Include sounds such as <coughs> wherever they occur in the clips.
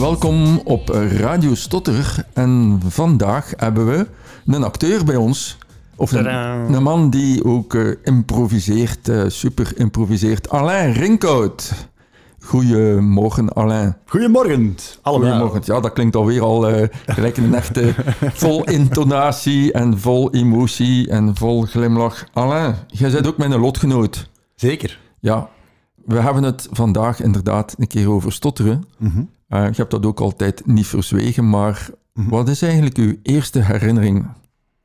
welkom op Radio Stotter. En vandaag hebben we een acteur bij ons. Of een, Tadaa. een man die ook eh, improviseert, eh, super improviseert. Alain Rinkout. Goedemorgen, Alain. Goedemorgen, allemaal. Goedemorgen. Ja, dat klinkt alweer al eh, gelijk een echte <laughs> vol intonatie en vol emotie en vol glimlach. Alain, jij bent ook mijn lotgenoot. Zeker. Ja, we hebben het vandaag inderdaad een keer over stotteren. Mhm. Eh, je hebt dat ook altijd niet verzwegen, maar Mhm. wat is eigenlijk uw eerste herinnering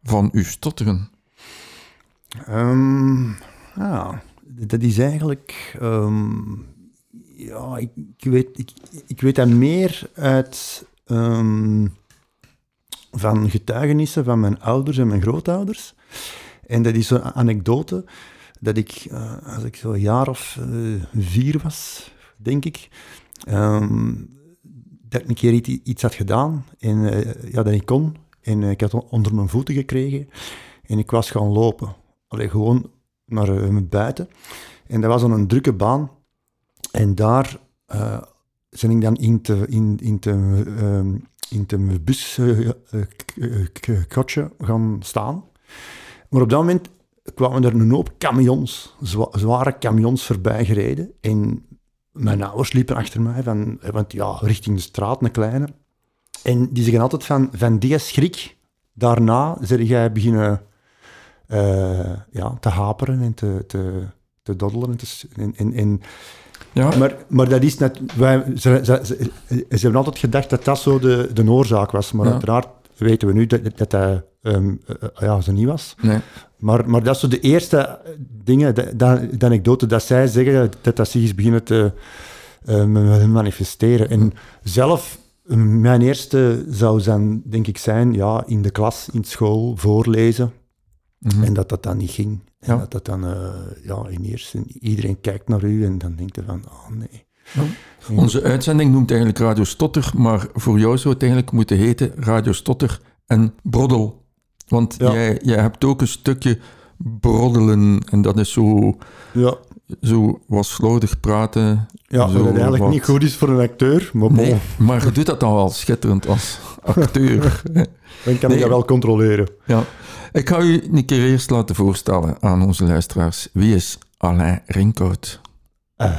van uw stotteren? Ehm, ja, dat is eigenlijk... ehm, ja, ik, ik, weet, ik, ik weet dat meer uit... ehm, van getuigenissen van mijn ouders en mijn grootouders. En dat is zo'n anekdote dat ik, eh, als ik zo'n jaar of eh, vier was, denk ik, dat ik een keer iets, had gedaan en eh, ja, dat ik kon. En eh, ik had onder mijn voeten gekregen en ik was gaan lopen. Allee, gewoon naar eh, buiten. En dat was dan een drukke baan. En daar eh ben ik dan in te, in, in te, ehm, in te buskotje gaan staan. Maar op dat moment kwamen er een hoop camions, zwa- zware camions voorbij gereden. En mijn ouders liepen achter mij, van, want ja, richting de straat, een kleine. En die zeggen altijd van, van die schrik, daarna zeg jij beginnen eh, ja, te haperen en te, te, te doddelen. En, te s- en, en, en- Ja, maar, maar dat is net... Wij, ze, ze, ze, ze hebben altijd gedacht dat dat zo de, de oorzaak was. Maar Ja. uiteraard weten we nu dat dat, dat ehm, eh, ja, zo niet was. nee. Maar, maar dat zo de eerste dingen, de, de, de anekdote, dat zij zeggen dat dat zich is beginnen te eh, ma- manifesteren. En zelf, mijn eerste zou dan, denk ik, zijn, ja, in de klas, in school, voorlezen. Mhm. En dat dat dan niet ging. En Ja. dat dat dan, eh, ja, in eerste, iedereen kijkt naar u en dan denkt je van, oh nee. Ja. Onze uitzending noemt eigenlijk Radio Stotter, maar voor jou zou het eigenlijk moeten heten Radio Stotter en Broddel. Want Ja. jij, jij hebt ook een stukje broddelen en dat is zo, Ja, zo wat slordig praten. ja Zo dat eigenlijk wat- niet goed is voor een acteur, maar bon, Nee, maar je doet dat dan wel schitterend als <laughs> acteur. dan kan Nee. ik dat wel controleren. ja. Ik ga u een keer eerst laten voorstellen aan onze luisteraars. Wie is Alain Rinkout? Eh,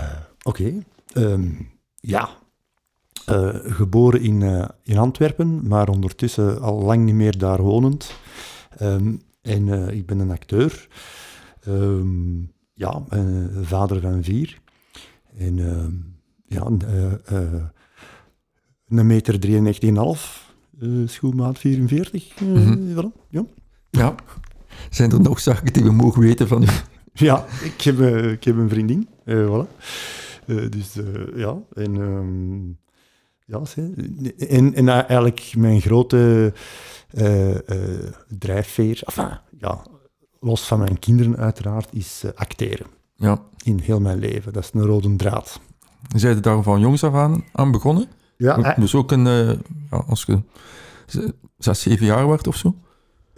Oké. Ehm, ja. Eh, geboren in, eh, in Antwerpen, maar ondertussen al lang niet meer daar wonend. Ehm, en eh, ik ben een acteur. Ehm, ja, vader van vier. En ja, een meter 93,5. eh schoenmaat 44. eh, Mhm. voilà, ja. Ja. Zijn er nog zaken die we mogen weten van u? Ja, ik heb, ik heb een vriendin. voilà. Eh, dus eh, ja, en, ehm, ja, en, en eigenlijk mijn grote eh, drijfveer, enfin, ja, los van mijn kinderen uiteraard, is acteren. Ja. In heel mijn leven. Dat is een rode draad. Zijn je daar van jongs af aan, aan begonnen? Ja, Dus ook een, ja, als je zes, zeven jaar werd of zo?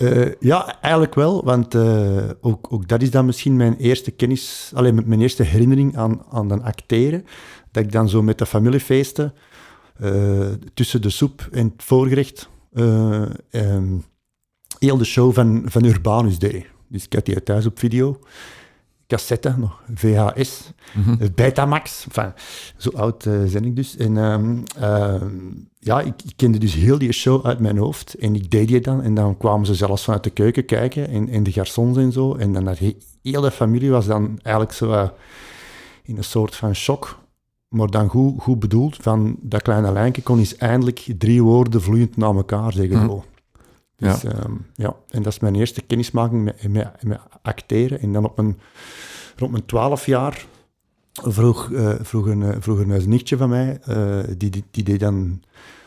Eh, ja, eigenlijk wel, want eh, ook, ook dat is dan misschien mijn eerste kennis, alleen mijn eerste herinnering aan, aan dan acteren. Dat ik dan zo met de familiefeesten, eh, tussen de soep en het voorgerecht, eh, ehm, heel de show van, van Urbanus deed. Dus ik had die thuis op video, cassette nog, VHS, Mhm. eh, Betamax, enfin, zo oud eh ben ik dus. En ehm, ehm, ja, ik, ik kende dus heel die show uit mijn hoofd. En ik deed die dan. En dan kwamen ze zelfs vanuit de keuken kijken. En, en de garçons en zo. En dan had he- heel de familie was dan eigenlijk zo eh, in een soort van shock. Maar dan goed, goed bedoeld. Van dat kleine lijntje kon eens eindelijk drie woorden vloeiend naar elkaar zeggen. Zo. Dus, ehm, ja. En dat is mijn eerste kennismaking met, met, met acteren. En dan op mijn, rond mijn twaalf jaar vroeg, eh, vroeg, een, eh, vroeg een nichtje van mij, eh, die, die, die deed dan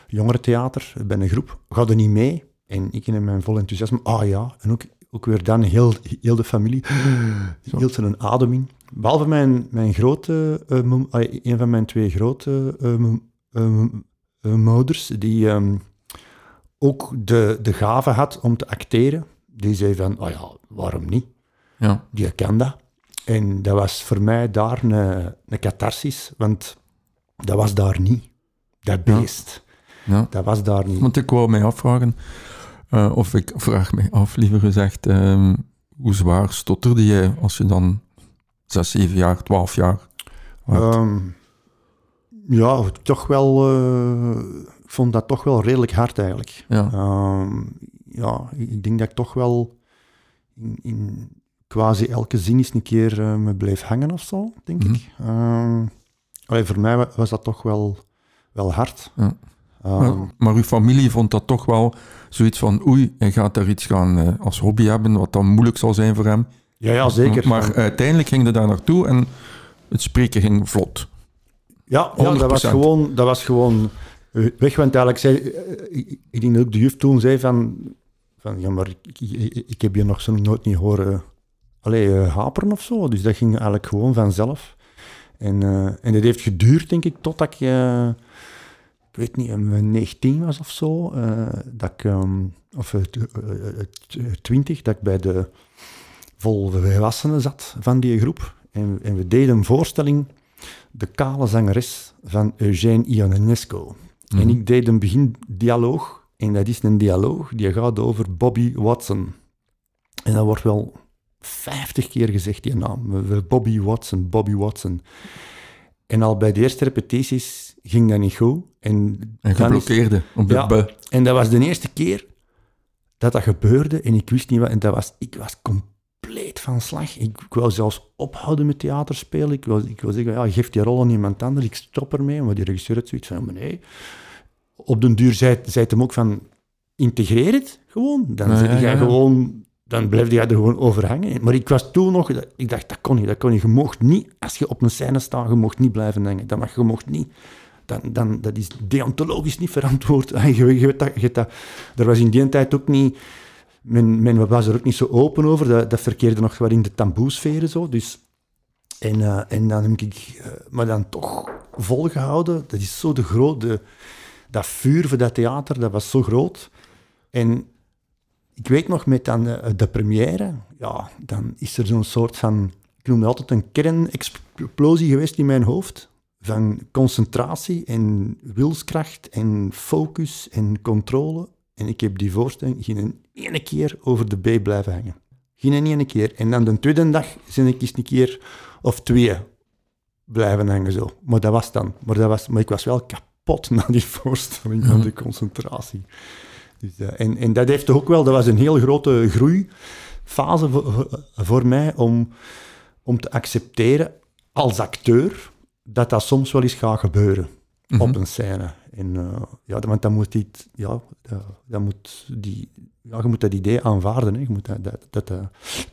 jongerentheater bij een groep. Ga er niet mee? En ik in mijn vol enthousiasme, ah ja. En ook, ook weer dan heel, heel de familie <gasps> Zo. hield ze een adem in. Behalve mijn, mijn grote, een van mijn twee grote mo- moeders, die ehm, ook de, de gave had om te acteren. Die zei van, oh ja, waarom niet? Ja. Die kan dat. En dat was voor mij daar een, een catharsis, want dat was daar niet. dat beest. Ja. Dat was daar niet. Want ik wou mij afvragen, eh, of ik vraag mij af, liever gezegd, ehm, hoe zwaar stotterde jij als je dan 6, 7 jaar, 12 jaar? Ehm, ja, toch wel... eh, vond dat toch wel redelijk hard eigenlijk. ja. Ehm, ja, ik denk dat ik toch wel in, in quasi elke zin eens een keer eh, me bleef hangen of zo, denk Mhm. ik. Allee, voor mij wa- was dat toch wel, wel hard. Ja. Ehm, maar, maar uw familie vond dat toch wel zoiets van, oei, hij gaat daar iets gaan eh, als hobby hebben, wat dan moeilijk zal zijn voor hem. ja, ja, zeker. Maar uiteindelijk ging hij daar naartoe en het spreken ging vlot. Ja, ja dat, was 100%. gewoon, dat was gewoon weg. Want eigenlijk zei, eh, ik, denk dat ook de juf toen zei van, van ja, maar ik, ik, heb je nog zo nooit niet horen eh, haperen of zo. Dus dat ging eigenlijk gewoon vanzelf. En, eh, en dat heeft geduurd, denk ik, totdat ik, ik weet niet, eh, 19 was of zo. dat ehm, of eh, t- eh, eh, t- eh, 20, dat ik bij de volwassenen zat van die groep. En, en we deden een voorstelling de kale zangeres van Eugène Ionesco. Mhm. En ik deed een begindialoog, en dat is een dialoog die gaat over Bobby Watson. En dat wordt wel vijftig keer gezegd, die naam. Bobby Watson, Bobby Watson. En al bij de eerste repetities ging dat niet goed. En, En is- geblokkeerde op de Ja. en dat was de eerste keer dat dat gebeurde en ik wist niet wat. En dat was, ik was compleet van slag. Ik, ik wou zelfs ophouden met theater spelen. Ik wou, ik wou zeggen, ja, geef die rol aan iemand anders, ik stop ermee. Maar die regisseur had zoiets van, maar nee. Op den duur zei, zei het hem ook van, integreer het gewoon. Dan ja, ja. gewoon... Dan blijf jij er gewoon over hangen. Maar ik was toen nog... Ik dacht, dat kon niet, dat kon niet. Je mocht niet, als je op een scène staat, je mocht niet blijven hangen. Dat mag, je mocht niet dan, dan, dat is deontologisch niet verantwoord. <laughs> Je, je weet dat, je dat, er was in die tijd ook niet... Men, men was er ook niet zo open over. Dat, dat verkeerde nog wel in de taboesferen zo. Dus, en, eh, en dan heb ik... eh, maar dan toch volgehouden. Dat is zo de grote... Dat vuur voor dat theater, dat was zo groot. En ik weet nog, met dan eh, de première, ja, dan is er zo'n soort van... Ik noem dat altijd een kernexplosie geweest in mijn hoofd van concentratie en wilskracht en focus en controle. En ik heb die voorstelling geen ene keer over de B blijven hangen. Geen ene keer. En dan de tweede dag ben ik eens een keer of twee blijven hangen zo. Maar dat was dan. Maar, dat was, maar ik was wel kapot na die voorstelling van Ja. de concentratie. Dus, eh, en, en dat heeft toch ook wel, dat was een heel grote groeifase voor, voor- voor mij om, om te accepteren als acteur dat dat soms wel eens gaat gebeuren Mhm. op een scène. En, eh, ja, want dan moet die, ja, dat moet die, ja, je moet dat idee aanvaarden. Hè. Je moet dat, dat, dat, dat-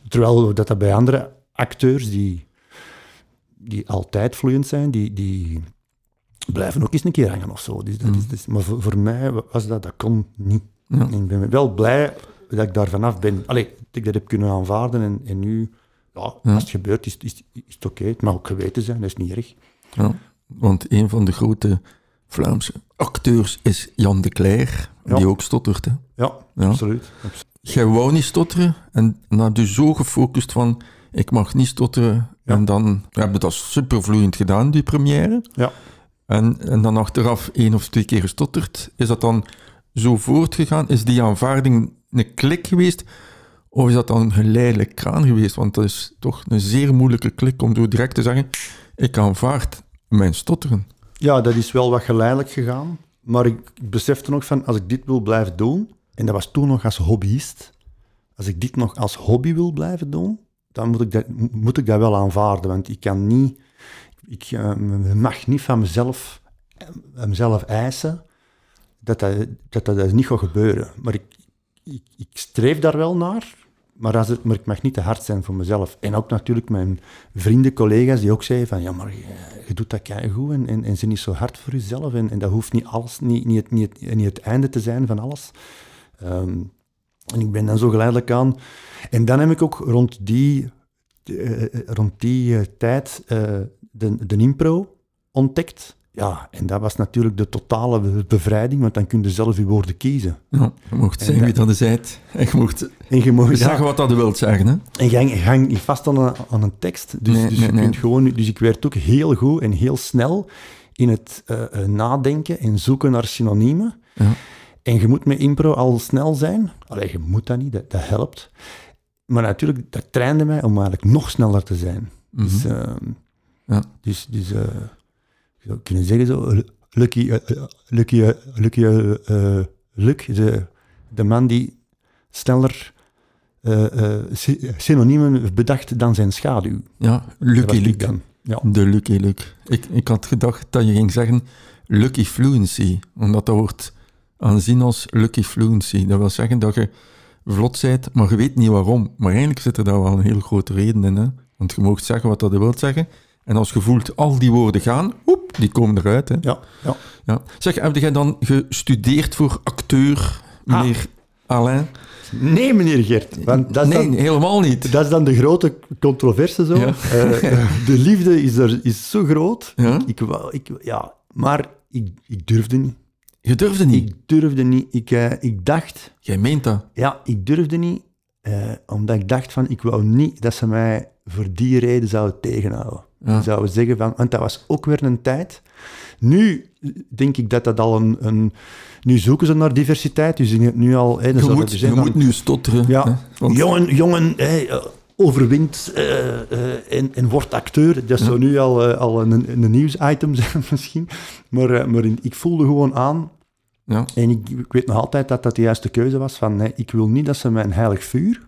terwijl dat, dat bij andere acteurs die, die altijd vloeiend zijn, die, die blijven ook eens een keer hangen of zo. Dus dat is, Mhm. is- maar voor, voor mij was dat, dat kon niet. Ja. Ik ben wel blij dat ik daar vanaf ben. Allee, dat ik dat heb kunnen aanvaarden en, en nu, ja, Ja. als het gebeurt, is, is, is het oké. Het mag ook geweten zijn, dat is niet erg. Ja, want een van de grote Vlaamse acteurs is Jan de Cler, Ja. die ook stottert. Hè. Ja, Ja. absoluut. Jij wou niet stotteren en heb je zo gefocust van ik mag niet stotteren. Ja. En dan heb je dat supervloeiend gedaan, die première. Ja. En, en dan achteraf één of twee keer gestotterd. Is dat dan zo voortgegaan? Is die aanvaarding een klik geweest? Of is dat dan een geleidelijk kraan geweest? Want dat is toch een zeer moeilijke klik om zo direct te zeggen ik aanvaard mijn stotteren. Ja, dat is wel wat geleidelijk gegaan. Maar ik, besefte nog van, als ik dit wil blijven doen, en dat was toen nog als hobbyist, als ik dit nog als hobby wil blijven doen, dan moet ik dat, moet ik dat wel aanvaarden. Want ik kan niet, ik eh, mag niet van mezelf, eh, mezelf eisen dat dat, dat, dat niet gaat gebeuren. Maar ik, ik, ik streef daar wel naar, maar, als het, maar ik mag niet te hard zijn voor mezelf. En ook natuurlijk mijn vrienden, collega's, die ook zeiden van, ja, maar je, doet dat goed en, en, en niet zo hard voor jezelf. En, en dat hoeft niet, alles, niet, niet, het, niet, het, niet het einde te zijn van alles. Ehm, en ik ben dan zo geleidelijk aan. En dan heb ik ook rond die, eh, eh, rond die eh, tijd de, de impro ontdekt. Ja, en dat was natuurlijk de totale be- bevrijding, want dan kun je zelf je woorden kiezen. Ja, je mocht En zeggen wie dat is. uit. En je mocht En je mag zeggen wat dat je wilt zeggen. Hè? En je hang- niet vast aan een, aan een tekst. Dus, Nee, dus nee, je nee. kunt gewoon... Dus ik werd ook heel goed en heel snel in het eh, eh, nadenken en zoeken naar synoniemen. Ja. En je moet met impro al snel zijn. Allee, je moet dat niet, dat, dat helpt. Maar natuurlijk, dat trainde mij om eigenlijk nog sneller te zijn. Dus, Mhm. ehm, Ja. dus, dus eh, zou kunnen zeggen zo, Lucky, eh, eh, Lucky, eh, Lucky, eh, eh, Luc, de, de man die sneller eh, eh, sy- synoniemen bedacht dan zijn schaduw. Ja, Lucky Luke. dan. Ja. De Lucky Luke. Ik, ik had gedacht dat je ging zeggen Lucky Fluency, omdat dat wordt aanzien als Lucky Fluency. Dat wil zeggen dat je vlot bent, maar je weet niet waarom. Maar eigenlijk zit er daar wel een heel grote reden in. Hè? Want je mag zeggen wat dat je wilt zeggen. En als je voelt al die woorden gaan, woep, die komen eruit. Hè? Ja, ja. Ja. Zeg, heb jij dan gestudeerd voor acteur, meneer Alain? Nee, meneer Gert. Want dat is, nee, dan, helemaal niet. dat is dan de grote controverse zo. Ja. Eh, <laughs> de liefde is, er, is zo groot. Ja? Ik wou, ik, ja, maar ik, ik durfde niet. Je durfde niet. Ik durfde niet. Ik, eh, ik dacht, Jij meent dat. ja, ik durfde niet, eh, omdat ik dacht van, ik wou niet dat ze mij voor die reden zouden tegenhouden. Ja. Zouden zeggen van, want dat was ook weer een tijd. Nu denk ik dat dat al een, een nu zoeken ze naar diversiteit, dus nu al... Hè, Je zou moet, je nu stotteren. hè? ja, Want- jongen, jongen hè, eh, overwint eh, eh, en, en wordt acteur. Dat zou nu al, al een, een nieuwsitem <laughs> zijn misschien. Maar, maar ik voelde gewoon aan, ja. en ik, ik weet nog altijd dat dat de juiste keuze was, van nee, ik wil niet dat ze mijn heilig vuur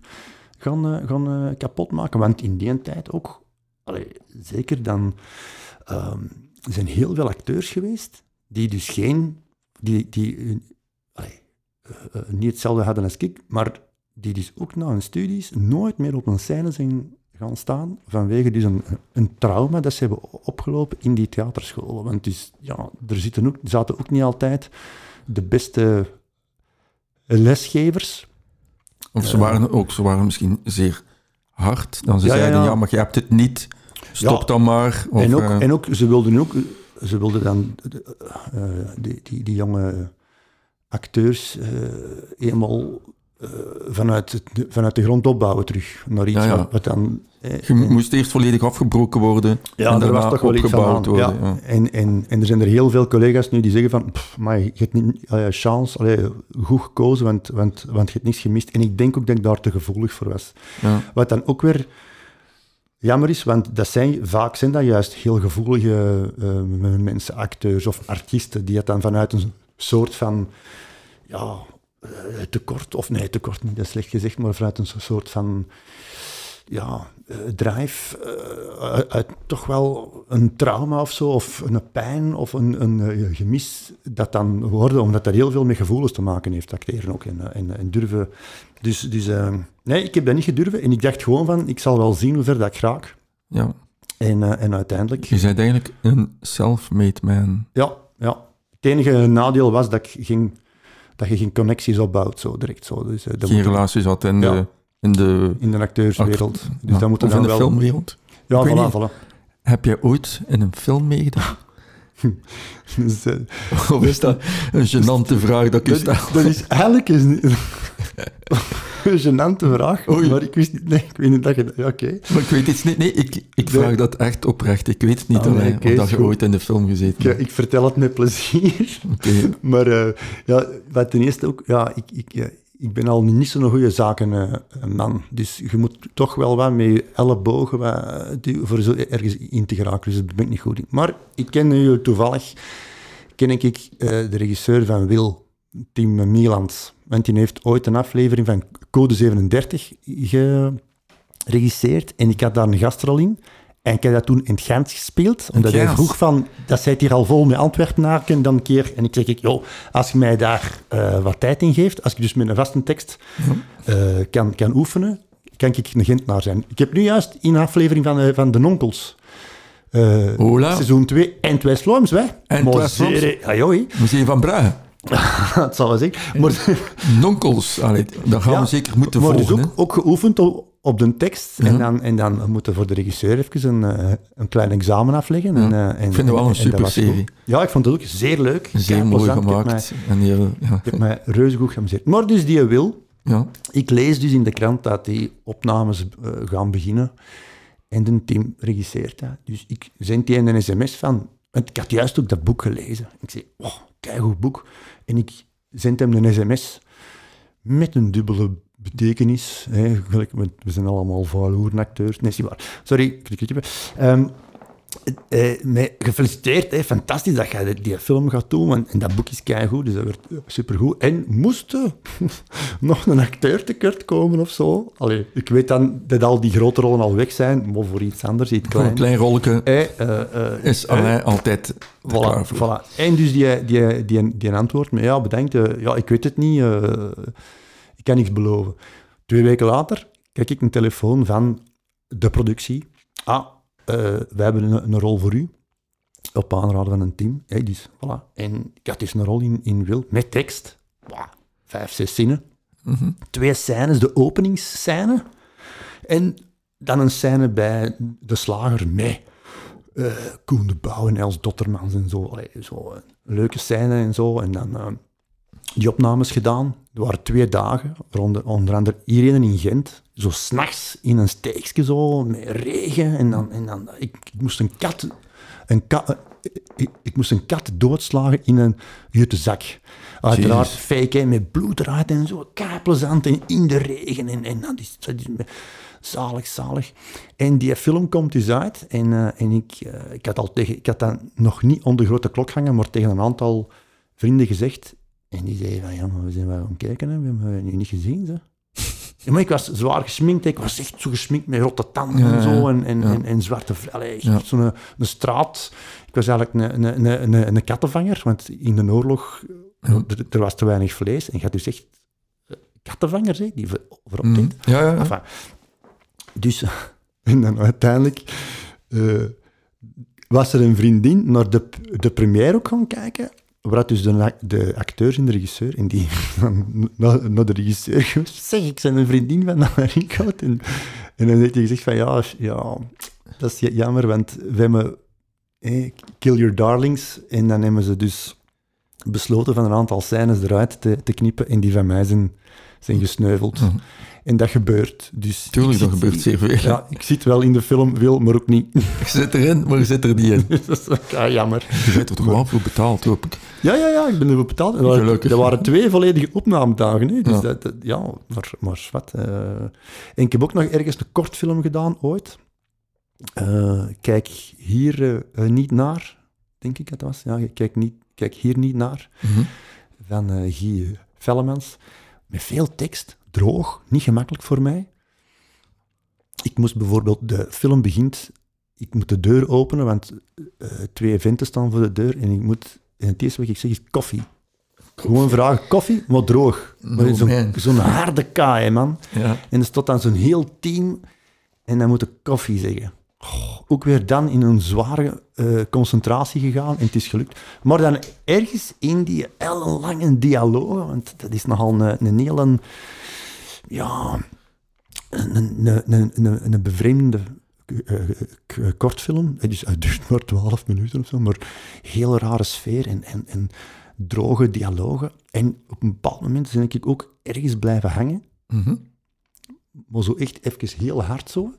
gaan, eh, gaan eh, kapot maken. Want in die tijd ook, zeker dan, ehm, zijn heel veel acteurs geweest die dus geen, die, die eh, niet hetzelfde hadden als ik, maar die dus ook na hun studies nooit meer op een scène zijn gaan staan vanwege dus een, een trauma dat ze hebben opgelopen in die theaterscholen. Want dus, ja, er zitten ook, zaten ook niet altijd de beste lesgevers. Of ze waren ook ze waren misschien zeer hard. Dan ze zeiden, ja, ja. maar je hebt het niet. Stop dan maar. Of, en, ook, eh, en ook, ze wilden ook, ze wilden dan eh, die, die, die jonge acteurs eh eenmaal eh, vanuit, het, vanuit de grond opbouwen terug. Naar iets Ja, ja. Wat, dan... eh, je moest eerst volledig afgebroken worden. Ja, en er was daarna toch wel opgebouwd worden. Ja. En, en, en er zijn er heel veel collega's nu die zeggen van, pff, maar je hebt niet allee, chance, allee, goed gekozen, want, want, want je hebt niks gemist. En ik denk ook dat ik daar te gevoelig voor was. Ja. Wat dan ook weer jammer is, want dat zijn, vaak zijn dat juist heel gevoelige eh, mensen, acteurs of artiesten, die het dan vanuit een soort van ja, tekort, of nee, tekort niet, dat is slecht gezegd, maar vanuit een soort van ja, eh, drive, eh, uit, toch wel een trauma of zo, of een pijn of een, een eh, gemis, dat dan worden, omdat dat heel veel met gevoelens te maken heeft, acteren ook, en, eh, en, en durven. Dus, dus eh, nee, ik heb dat niet gedurven, en ik dacht gewoon van, ik zal wel zien hoe ver dat ik raak. ja. En, eh, en uiteindelijk, Je bent eigenlijk een self-made man. ja, ja. Het enige nadeel was dat, ik ging, dat je geen connecties opbouwt, zo direct. Zo. Dus, eh, dat Geen moet relaties had in, Ja. de, in de... in de acteurswereld. Act- Dus ja, dat moet of in dan de wel... filmwereld. Ja, niet. voilà. Heb jij ooit in een film meegedaan? <laughs> Dus, eh, Of is dat een gênante vraag dat ik stel? dat, dat is eigenlijk een, <laughs> een gênante vraag, Oei. maar ik wist niet... Nee, ik weet niet dat je... ja, Oké. Maar ik weet iets niet. Nee, ik, ik vraag Nee. dat echt oprecht. Ik weet het niet Ah, nee, alleen. oké, of is dat je goed. ooit in de film gezeten hebt. ik vertel het met plezier. Oké. <laughs> Maar eh, ja, wat ten eerste ook... Ja, ik, ik, ik ben al niet zo'n goede zakenman. dus je moet toch wel wat met je ellebogen wat, voor zo ergens in te geraken. Dus daar ben ik niet goed. Maar ik ken nu toevallig... Ken ik eh, de regisseur van Wil, Tim Mieland. Want die heeft ooit een aflevering van Code 37 geregisseerd. En ik had daar een gastrol in. En ik heb dat toen in het Gent gespeeld. Omdat hij vroeg van, dat zit hier al vol met Antwerpenaren dan een keer. En ik zeg, ik, joh, als je mij daar eh, wat tijd in geeft, als ik dus met een vaste tekst eh, kan, kan oefenen, kan ik een Gentenaar zijn. Ik heb nu juist in een aflevering van, eh, van De Nonkels, seizoen 2, en het West-Vlaams, hè. En het West-Vlaams. Museum van Brugge. <laughs> dat zal wel zeggen. Maar, Nonkels. Allee, dat gaan Ja, we zeker moeten maar dus volgen. ook, ook geoefend op, op de tekst. En, dan, en dan moeten we voor de regisseur even een, eh, een klein examen afleggen. En, Ja. eh, en, Ik vind het wel een superserie. goed. Ja, ik vond het ook zeer leuk. Zeer mooi plezant. Ik heb gemaakt. mij- heel, ja. Ik heb mij reuze goed geamuseerd. Maar dus die wil, ja. ik lees dus in de krant dat die opnames eh, gaan beginnen. En de team regisseert dat. Dus ik zend die een sms van, Want ik had juist ook dat boek gelezen. Ik zei, oh, keigoed boek. En ik zend hem een sms met een dubbele betekenis. Hè, we zijn allemaal acteurs. Nee, is niet waar. Sorry. Um, eh, mij gefeliciteerd, hè, fantastisch dat jij die film gaat doen. En, en dat boek is keigoed, dus dat werd supergoed. En moest er <laughs> nog een acteur tekort komen of zo? Allee, ik weet dan dat al die grote rollen al weg zijn, maar voor iets anders, iets klein. Voor een klein rolletje eh, uh, is Alain altijd voilà, voilà. En dus die, die, die, die antwoord, maar ja, bedenkt, ja, ik weet het niet, ik kan niks beloven. Twee weken later krijg ik een telefoon van de productie. Ah, uh, wij hebben een, een, rol voor u. Op aanraden van een team. Hey, dus, voilà. En ik had dus een rol in, in Wil, met tekst. Wow, vijf, zes zinnen. Mhm. Twee scènes, de openingsscène. En dan een scène bij de slager mee. Uh, Koen de Bouw en Els Dottermans en zo. Allee, zo een leuke scène en zo. En dan uh, die opnames gedaan. Er waren twee dagen, onder, onder andere iedereen in Gent. Zo s'nachts in een steekje zo, met regen. En dan, en dan ik, ik moest een kat... Een kat ik, ik, moest een kat doodslagen in een jute zak. Uiteraard fake, met bloed eruit en zo. Kaplezand en in de regen. En, en dat is, dat is zalig, zalig. En die film komt dus uit. En, uh, en ik, uh, ik, had al tegen, ik had dat nog niet onder grote klok hangen, maar tegen een aantal vrienden gezegd. En die zei van, ja, maar we zijn wel aan het kijken, hè. we hebben je niet gezien. Zo. Ja, maar ik was zwaar gesminkt, ik was echt zo gesminkt met rotte tanden en zo, en, en, en, zwarte vlellen. Ja. Zo'n een, een straat. Ik was eigenlijk een, een, een, een, kattenvanger, want in de oorlog er, was te weinig vlees. En je had dus echt eh, kattenvangers hè, die voorop mm. Ja, ja, ja. dus, <laughs> en dan uiteindelijk uh, was er een vriendin naar de, de première ook gaan kijken waar dus de, de acteur en de regisseur, en die <laughs> naar, naar de regisseur geweest, zeg, ik ben een vriendin van Amerika. En, en dan heeft hij gezegd van, ja, ja, dat is jammer, want we hebben Kill Your Darlings, en dan hebben ze dus besloten van een aantal scènes eruit te, te knippen, en die van mij zijn, zijn gesneuveld. Mhm. En dat gebeurt. Dus Tuurlijk, dat gebeurt zeer veel. Ja, ik zit wel in de film, wil, maar ook niet. <laughs> Je zit erin, maar je zit er niet in. <laughs> dat is ja, jammer. Je bent er toch wel voor betaald, hoop ik. Ja, ja, ja, ik ben ervoor betaald. Gelukkig. Er waren twee volledige opnamedagen. Hè. Dus ja. Dat, ja, maar, maar wat. Uh, en ik heb ook nog ergens een kortfilm gedaan, ooit. Uh, kijk hier uh, niet naar, denk ik dat was. Ja, kijk, niet, kijk hier niet naar. Mm -hmm. Van Guy Vellemans. Met veel tekst, droog, niet gemakkelijk voor mij. Ik moest bijvoorbeeld, de film begint, ik moet de deur openen, want uh, twee venten staan voor de deur en ik moet, en het eerste wat ik zeg is koffie. Gewoon vragen, koffie, maar droog. Zo'n zo harde kaai, man. Ja. En er staat dan zo'n heel team en dan moet ik koffie zeggen. Oh, ook weer dan in een zware uh, concentratie gegaan en het is gelukt. Maar dan ergens in die ellenlange dialoog, want dat is nogal een, een hele ja, een, een, een, een bevreemde uh, kortfilm. Het, is, het duurt maar twaalf minuten of zo, maar heel rare sfeer en, en, en droge dialogen. En op een bepaald moment ben ik ook ergens blijven hangen. Mm Maar zo echt even heel hard zo.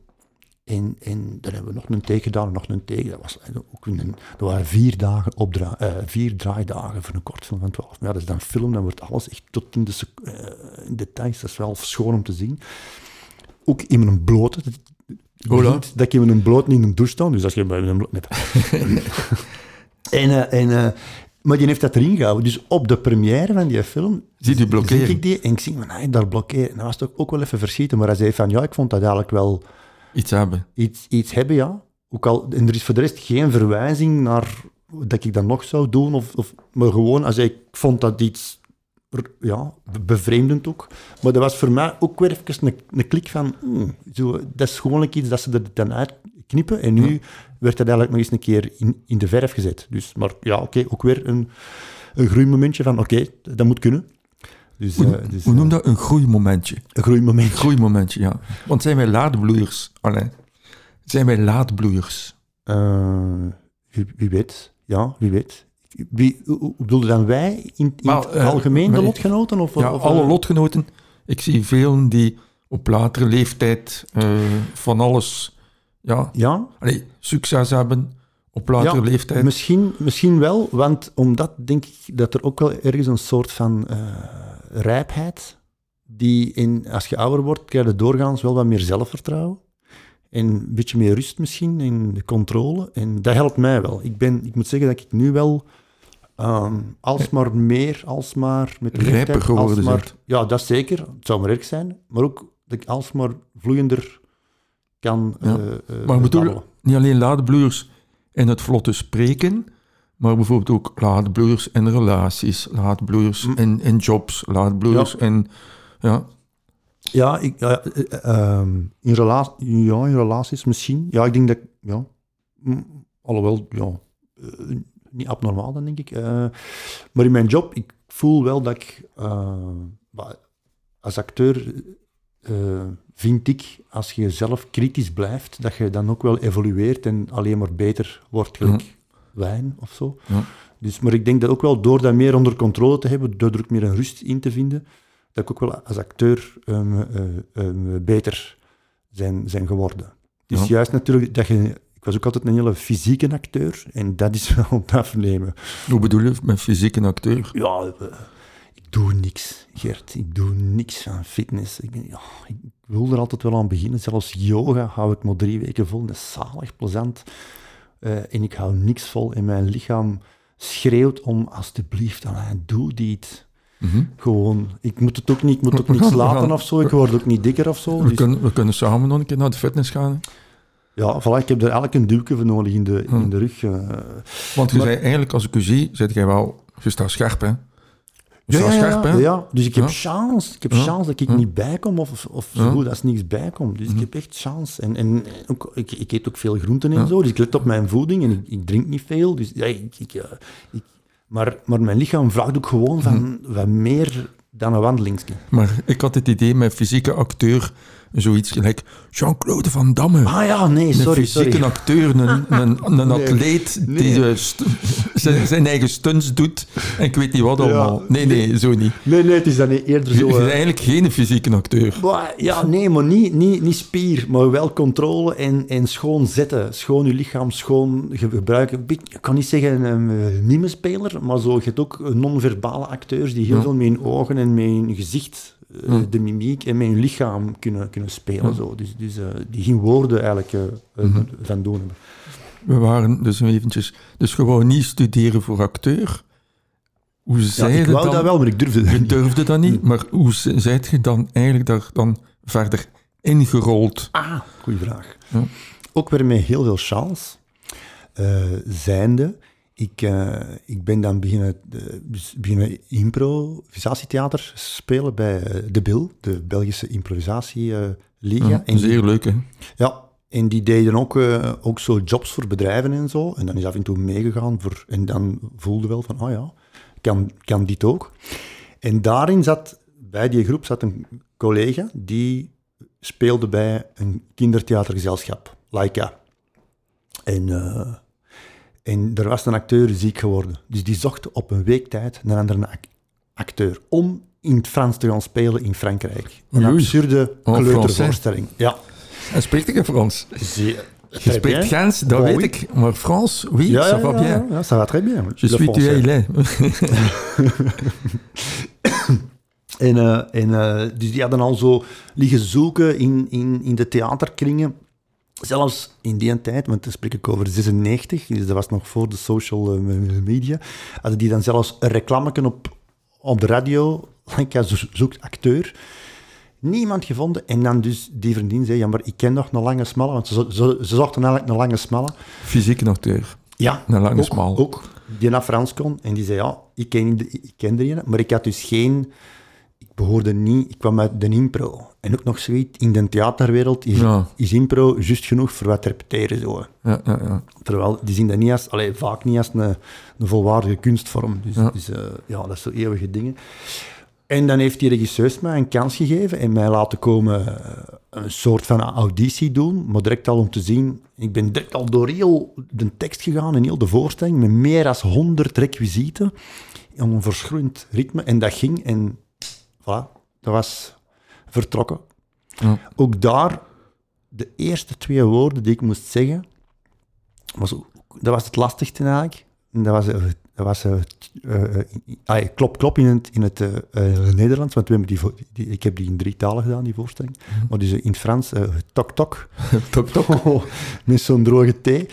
En, en dan hebben we nog een take gedaan, nog een take. Dat, was ook een, dat waren vier, dagen opdra uh, vier draaidagen voor een kortfilm van 12. Ja, dat is dan film, dan wordt alles echt tot in de uh, in details. Dat is wel schoon om te zien. Ook in mijn blote. Dat ik in mijn bloot niet in een douche sta, dus als je bij een bloot... <laughs> en, uh, en, maar die heeft dat erin gehouden. Dus op de première van die film... Zie je blokkeren? Zie ik die en ik zie, van, nee, daar blokkeren. En dat was toch ook wel even verschieten. Maar hij zei van, ja, ik vond dat eigenlijk wel Iets hebben. Iets, iets hebben, ja. Ook al, en er is voor de rest geen verwijzing naar dat ik dat nog zou doen. Of, of, maar gewoon, als ik vond dat iets ja, bevreemdend ook. Maar dat was voor mij ook weer even een, een klik van... Hmm, zo, dat is gewoon iets dat ze er dan uitknippen. En nu werd dat eigenlijk nog eens een keer in, in de verf gezet. Dus, maar ja, oké, ook weer een, een groeimomentje van... Oké, dat moet kunnen. Dus, hoe, uh, dus, hoe noem dat? Een groeimomentje. Een groeimomentje. Groeimomentje, ja. Want zijn wij laadbloeiers? Alleen. Zijn wij laadbloeiers? Uh, wie, wie, weet. Ja, wie weet. Wie, bedoelde dan wij in, in maar, het algemeen, de lotgenoten? Of, ja, of, alle lotgenoten. Ik zie velen die op latere leeftijd van alles ja, ja? Allee, succes hebben op latere Ja, leeftijd? Misschien, misschien wel, want omdat denk ik dat er ook wel ergens een soort van eh, rijpheid, die in, als je ouder wordt, krijg je doorgaans wel wat meer zelfvertrouwen. En een beetje meer rust misschien in de controle. En dat helpt mij wel. Ik, ben, ik moet zeggen dat ik nu wel ehm, alsmaar meer, alsmaar met de Rijper leeftijd, geworden alsmaar- bent. Ja, dat zeker. Het zou maar erg zijn. Maar ook dat ik alsmaar vloeiender kan Ja. eh, eh, Maar bedoel, niet alleen laadbloeiers in het vlotte spreken, maar bijvoorbeeld ook laadbloeiers in relaties, laadbloeiers Mm. in, in jobs, laadbloeiers Ja. in... Ja, Ja, ik, ja, eh, eh, ehm, in, rela ja, in relaties misschien. Ja, ik denk dat... Ja, mm, alhoewel, ja, eh, niet abnormaal dan, denk ik. Maar in mijn job, ik voel wel dat ik... als acteur vind ik, als je zelf kritisch blijft, dat je dan ook wel evolueert en alleen maar beter wordt, gelijk wijn of zo. Ja. Dus, maar ik denk dat ook wel door dat meer onder controle te hebben, door er ook meer een rust in te vinden, dat ik ook wel als acteur ehm, eh, ehm, beter zijn, zijn geworden. Ja. juist natuurlijk dat je... Ik was ook altijd een hele fysieke acteur en dat is <laughs> wel het afnemen. hoe bedoel je met fysiek een acteur? Ja, ik doe niks, Gert. Ik doe niks aan fitness. Ik, ja, ik wil er altijd wel aan beginnen. Zelfs yoga hou ik maar drie weken vol. Dat is zalig, plezant. Eh, en ik hou niks vol. En mijn lichaam schreeuwt om, alsjeblieft, Alain, doe dit. Mhm. Gewoon, ik moet het ook niet, ik moet ook niks laten <laughs> gaan- of zo. Ik word ook niet dikker of zo. We, Dus, kunnen, we kunnen samen nog een keer naar de fitness gaan. hè? ja, voilà, ik heb er elk een duwke voor nodig in de, Hm. in de rug. eh. Want je Maar- zei eigenlijk, als ik u zie, zit jij wel... Je staat scherp, hè? Ja, ja, scherp, hè? ja, ja. dus ik heb Ja. chance. Ik heb Ja. chance dat ik Ja. niet bijkom of, of zo goed als niks bijkom. Dus ik heb echt chance. En, en ook, ik, ik eet ook veel groenten en Ja. zo, dus ik let op mijn voeding en ik, ik drink niet veel. Dus, ja, ik, ik, maar, maar mijn lichaam vraagt ook gewoon van wat meer dan een wandelingsje. Maar ik had het idee met fysieke acteur, zoiets gelijk Jean-Claude Van Damme. Ah ja, nee, Een sorry, fysieke sorry. acteur, een, <laughs> een, een atleet nee. die eh, zijn, zijn eigen stunts doet en ik weet niet wat Ja, allemaal. Nee, nee, zo niet. Nee, nee, het is dan eerder zo... je eh, bent eigenlijk geen fysieke acteur. Maar, ja, nee, maar niet, niet, niet spier, maar wel controle en, en schoon zetten. Schoon je lichaam schoon ge- gebruiken. Ik kan niet zeggen een mimespeler, maar zo, je hebt ook non-verbale acteurs die heel Ja. veel met hun ogen en met hun gezicht, eh, Ja. de mimiek en met hun lichaam kunnen, kunnen spelen. Ja. Zo. Dus, dus eh, die geen woorden eigenlijk eh, Mhm. van doen hebben. We waren dus eventjes... Dus je wou niet studeren voor acteur. Hoe Ja, zei ik je wou dan? dat wel, maar ik durfde dat Je niet. durfde dat niet, Hm. maar hoe zijt je dan eigenlijk daar dan verder ingerold? Ah, goeie vraag. Ja. Ook weer met heel veel chance. Eh, zijnde, ik, eh, ik ben dan beginnen, eh, beginnen improvisatietheater spelen bij eh, De Bil, de Belgische improvisatieliga. Ja, en die, zeer leuk, hè? ja, en die deden ook, ook zo jobs voor bedrijven en zo. En dan is af en toe meegegaan. Voor, en dan voelde wel van, oh ja, kan, kan dit ook. En daarin zat, bij die groep zat een collega die speelde bij een kindertheatergezelschap, Laika. En, eh, en er was een acteur ziek geworden. Dus die zocht op een week tijd naar een andere ac- acteur om in het Frans te gaan spelen in Frankrijk. Een absurde Oh, kleutervoorstelling. Ja. En spreekt ik in Frans? Zeer, Je spreekt Gens, dat weet ik. Maar Frans, oui, Ja, ça ja, va ja, bien. ja, ça va très bien. Je suis tu. <coughs> En, eh, en, eh, dus die hadden al zo liggen zoeken in, in, in de theaterkringen. Zelfs in die tijd, want dan spreek ik over 96, dus dat was nog voor de social eh, media, hadden die dan zelfs een reclameken op, op de radio. <laughs> Zo- zoekt acteur. Niemand gevonden. En dan dus die vriendin zei, ja, maar ik ken nog een lange smalle, want ze, ze, ze zochten eigenlijk een lange smalle. Fysieke acteur. Ja, Een lange ook, smal. Ook, die naar Frans kon. En die zei, ja, ik ken, ik ken er een, maar ik had dus geen... Behoorde niet... Ik kwam uit de impro. En ook nog zoiets, in de theaterwereld is, Ja. is impro juist genoeg voor wat repeteren. Zo. Ja, ja, ja. Terwijl, die zien dat niet als... Allee, vaak niet als een, een volwaardige kunstvorm. Dus, Ja. dus eh, ja, dat is zo eeuwige dingen. En dan heeft die regisseur mij een kans gegeven en mij laten komen eh, een soort van auditie doen, maar direct al om te zien, ik ben direct al door heel de tekst gegaan en heel de voorstelling, met meer dan 100 requisieten, om een verschroeiend ritme, en dat ging, en voilà, dat was vertrokken. Ja. Ook daar, de eerste twee woorden die ik moest zeggen, was dat was het lastigste eigenlijk. En dat was, eh, dat was eh, eh, eh, klop, klop in het, in het Nederlands, want we hebben die, die, ik heb die in drie talen gedaan, die voorstelling. Maar dus in het Frans, tok tok, <laughs> Tok, tok. <laughs> met zo'n droge thee.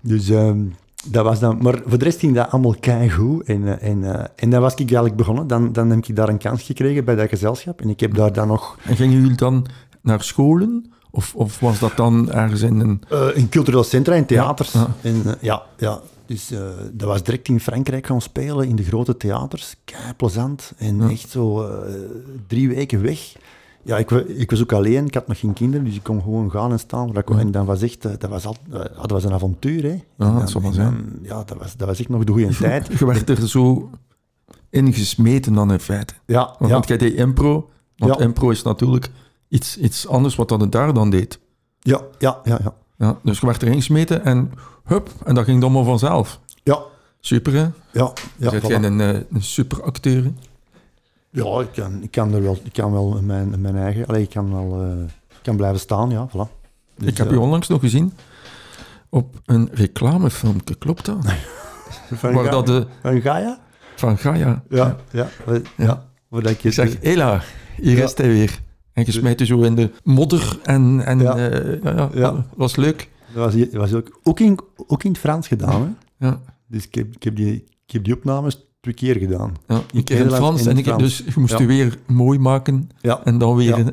Dus ehm, dat was dan... Maar voor de rest ging dat allemaal keigoed. En, eh, en, eh, en dan was ik eigenlijk begonnen. Dan, dan heb ik daar een kans gekregen bij dat gezelschap. En ik heb daar dan nog En gingen jullie dan naar scholen? Of, of was dat dan ergens in een... eh, in cultureel centra, in theaters. Ja, En, eh, ja, ja. Dus dat was direct in Frankrijk gaan spelen, in de grote theaters. Kei plezant. En Ja. echt zo drie weken weg. Ja, ik, ik was ook alleen, ik had nog geen kinderen, dus ik kon gewoon gaan en staan. wou. En dat was echt, eh, dat was, al, eh, dat was een avontuur, hè. En dat dan- zal wel zijn. dan- Ja, dat was, dat was echt nog de goede <laughs> tijd. <laughs> Je werd er zo ingesmeten dan in feite. Ja, Want, ja, want jij deed impro. Want Ja. impro is natuurlijk iets, iets anders wat dat het daar dan deed. ja, ja, ja, ja. Ja, dus je werd erin gesmeten en hup, en dat ging dan maar vanzelf. Ja, Super, hè? ja, ja, Ja, voilà. jij een, eh, een superacteur. Ja ik, kan, ik, kan er wel, ik kan wel mijn, mijn eigen... Allee, ik kan wel ik kan blijven staan, ja, voilà. Dus, ik heb eh, je onlangs nog gezien op een reclamefilmpje, klopt dat? <laughs> Van, Waar dat de, van Gaia? van Gaia. Ja, ja. ja. ja. Waar dat ik Ik zeg, hela, hier Ja. is hij weer. En je smijt je zo in de modder en, en Ja. ja, ja, Ja. dat was leuk. Dat was, was ook, ook, in, ook in het Frans gedaan. Hè? Ja, Dus ik heb, ik, heb die, ik heb die opnames twee keer gedaan. ja. Een keer in het Frans en ik Frans. dus, je moest Ja. je weer mooi maken en dan weer in,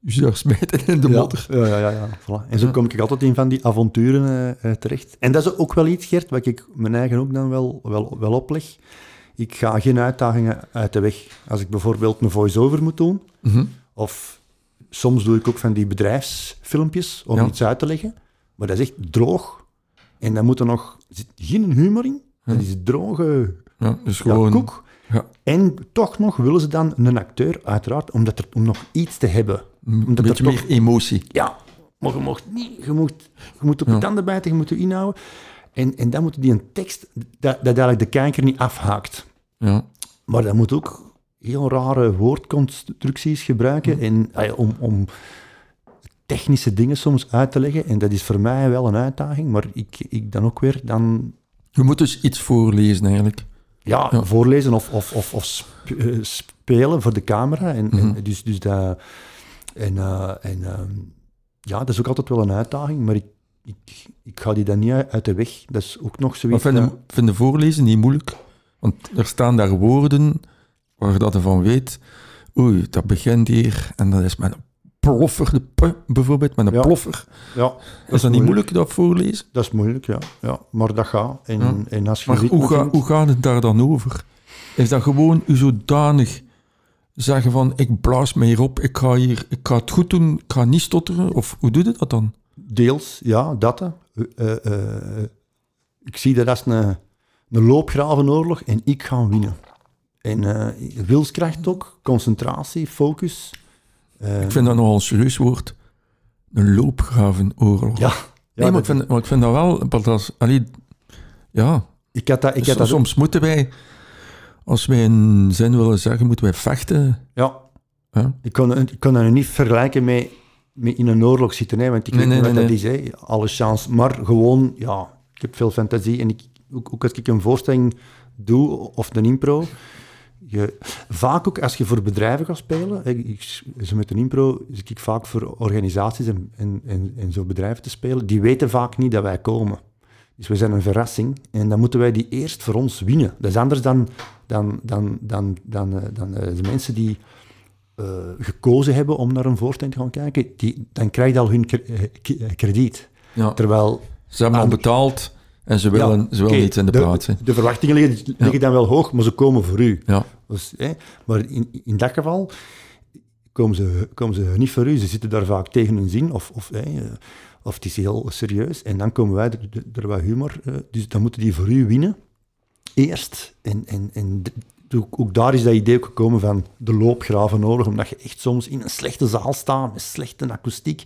je daar smijten in de modder. Ja, ja, ja. ja. Voilà. En zo kom ik altijd in van die avonturen eh, eh, terecht. En dat is ook wel iets, Gert, wat ik mijn eigen ook dan wel, wel, wel opleg. Ik ga geen uitdagingen uit de weg. Als ik bijvoorbeeld een voice-over moet doen, Mhm. of soms doe ik ook van die bedrijfsfilmpjes om Ja. iets uit te leggen. Maar dat is echt droog. En dan moet er nog er zit geen humor in. Dat is droge Ja, dus gewoon... koek. Ja. En toch nog willen ze dan een acteur, uiteraard, omdat er, om nog iets te hebben. Een Omdat beetje meer toch- emotie. Ja, maar je mocht niet, je moet, je moet op je Ja. tanden bijten, je moet je inhouden. En, en dan moet die een tekst, dat, dat eigenlijk de kijker niet afhaakt. Ja. Maar dat moet ook heel rare woordconstructies gebruiken en, ah om, om technische dingen soms uit te leggen. En dat is voor mij wel een uitdaging, maar ik, ik dan ook weer dan Je moet dus iets voorlezen eigenlijk. Ja, Ja. voorlezen of, of, of, of sp- eh, spelen voor de camera. En, en Mhm. dus, dus dat, en, eh, en ehm, ja, dat is ook altijd wel een uitdaging, maar ik, ik, ik ga die dan niet uit de weg. Dat is ook nog Maar zoiets. vind je, dat- vind je voorlezen niet moeilijk? Want er staan daar woorden waar dat je van weet, oei, dat begint hier en dat is met een ploffer, de p bijvoorbeeld, met een Ja. ploffer. ja, is dat niet moeilijk, dat voorlezen? Dat is moeilijk, ja. ja maar dat gaat. En, Ja. en als je Maar hoe, ga, vindt- hoe gaat het daar dan over? Is dat gewoon u zodanig zeggen van, ik blaas me hierop, ik ga, hier, ik ga het goed doen, ik ga niet stotteren? Of hoe doe je dat dan? Deels, ja, dat. Eh, eh, eh, ik zie dat als een, een loopgravenoorlog en ik ga winnen. En eh, wilskracht ook, concentratie, focus. Eh, Ik vind dat nogal een serieus woord. Een loopgravenoorlog. ja, ja, nee, maar ik, vind, maar ik vind dat wel... Dat is, allee, ja, ik had dat, ik Dus had dat ook- soms moeten wij, als wij een zin willen zeggen, moeten wij vechten. Ja, ik kon, ik kon dat nu niet vergelijken met, met in een oorlog zitten, hè, want ik Nee, weet nee, niet wat nee, dat is, hè, alle chance. Maar gewoon, ja, ik heb veel fantasie en ik, ook, ook als ik een voorstelling doe of een impro, je, vaak ook als je voor bedrijven gaat spelen, ik, zo met een impro zit ik vaak voor organisaties en, en, en, en zo bedrijven te spelen, die weten vaak niet dat wij komen. Dus we zijn een verrassing en dan moeten wij die eerst voor ons winnen. Dat is anders dan, dan, dan, dan, dan, eh, dan, eh, de mensen die eh, gekozen hebben om naar een voorstelling te gaan kijken, die, dan krijg je al hun krediet. Ja. Terwijl... Ze hebben al betaald en ze willen, Ja, ze willen niet in de, plaats. hè. De verwachtingen liggen, liggen dan wel hoog, maar ze komen voor u. Ja. Dus, hè, maar in, in dat geval komen ze, komen ze niet voor u. Ze zitten daar vaak tegen hun zin, of, of, hè, eh, of het is heel serieus. En dan komen wij er, er- wat humor. eh, dus dan moeten die voor u winnen. Eerst. En, en, en ook daar is dat idee ook gekomen van de loopgraven nodig, omdat je echt soms in een slechte zaal staat, met slechte akoestiek.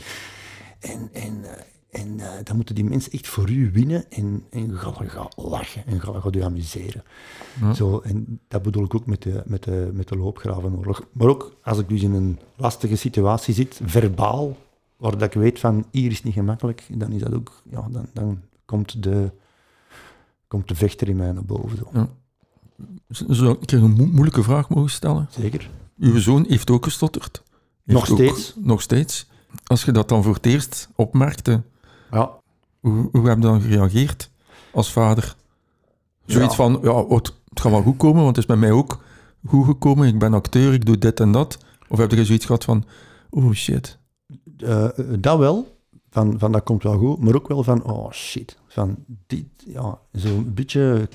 En, en, eh, en eh, dan moeten die mensen echt voor u winnen en, en je gaat lachen en je gaat je amuseren. Ja. Zo, en dat bedoel ik ook met de, met, de, met de loopgravenoorlog. Maar ook als ik dus in een lastige situatie zit, verbaal, waar dat ik weet van hier is niet gemakkelijk, dan is dat ook, ja, dan, dan komt de, komt de vechter in mij naar boven. Zo. Z- Zou ik een mo- moeilijke vraag mogen stellen? Zeker. Uw zoon heeft ook gestotterd. Heeft Nog ook- steeds. nog steeds. Als je dat dan voor het eerst opmerkte, Ja. hoe, hoe heb je dan gereageerd als vader? Zoiets Ja. van, ja, het, het gaat wel goed komen, want het is bij mij ook goed gekomen. Ik ben acteur, ik doe dit en dat. Of heb je zoiets gehad van, oh shit. Eh, dat wel, van, van dat komt wel goed, maar ook wel van, oh shit, van dit, ja, zo'n beetje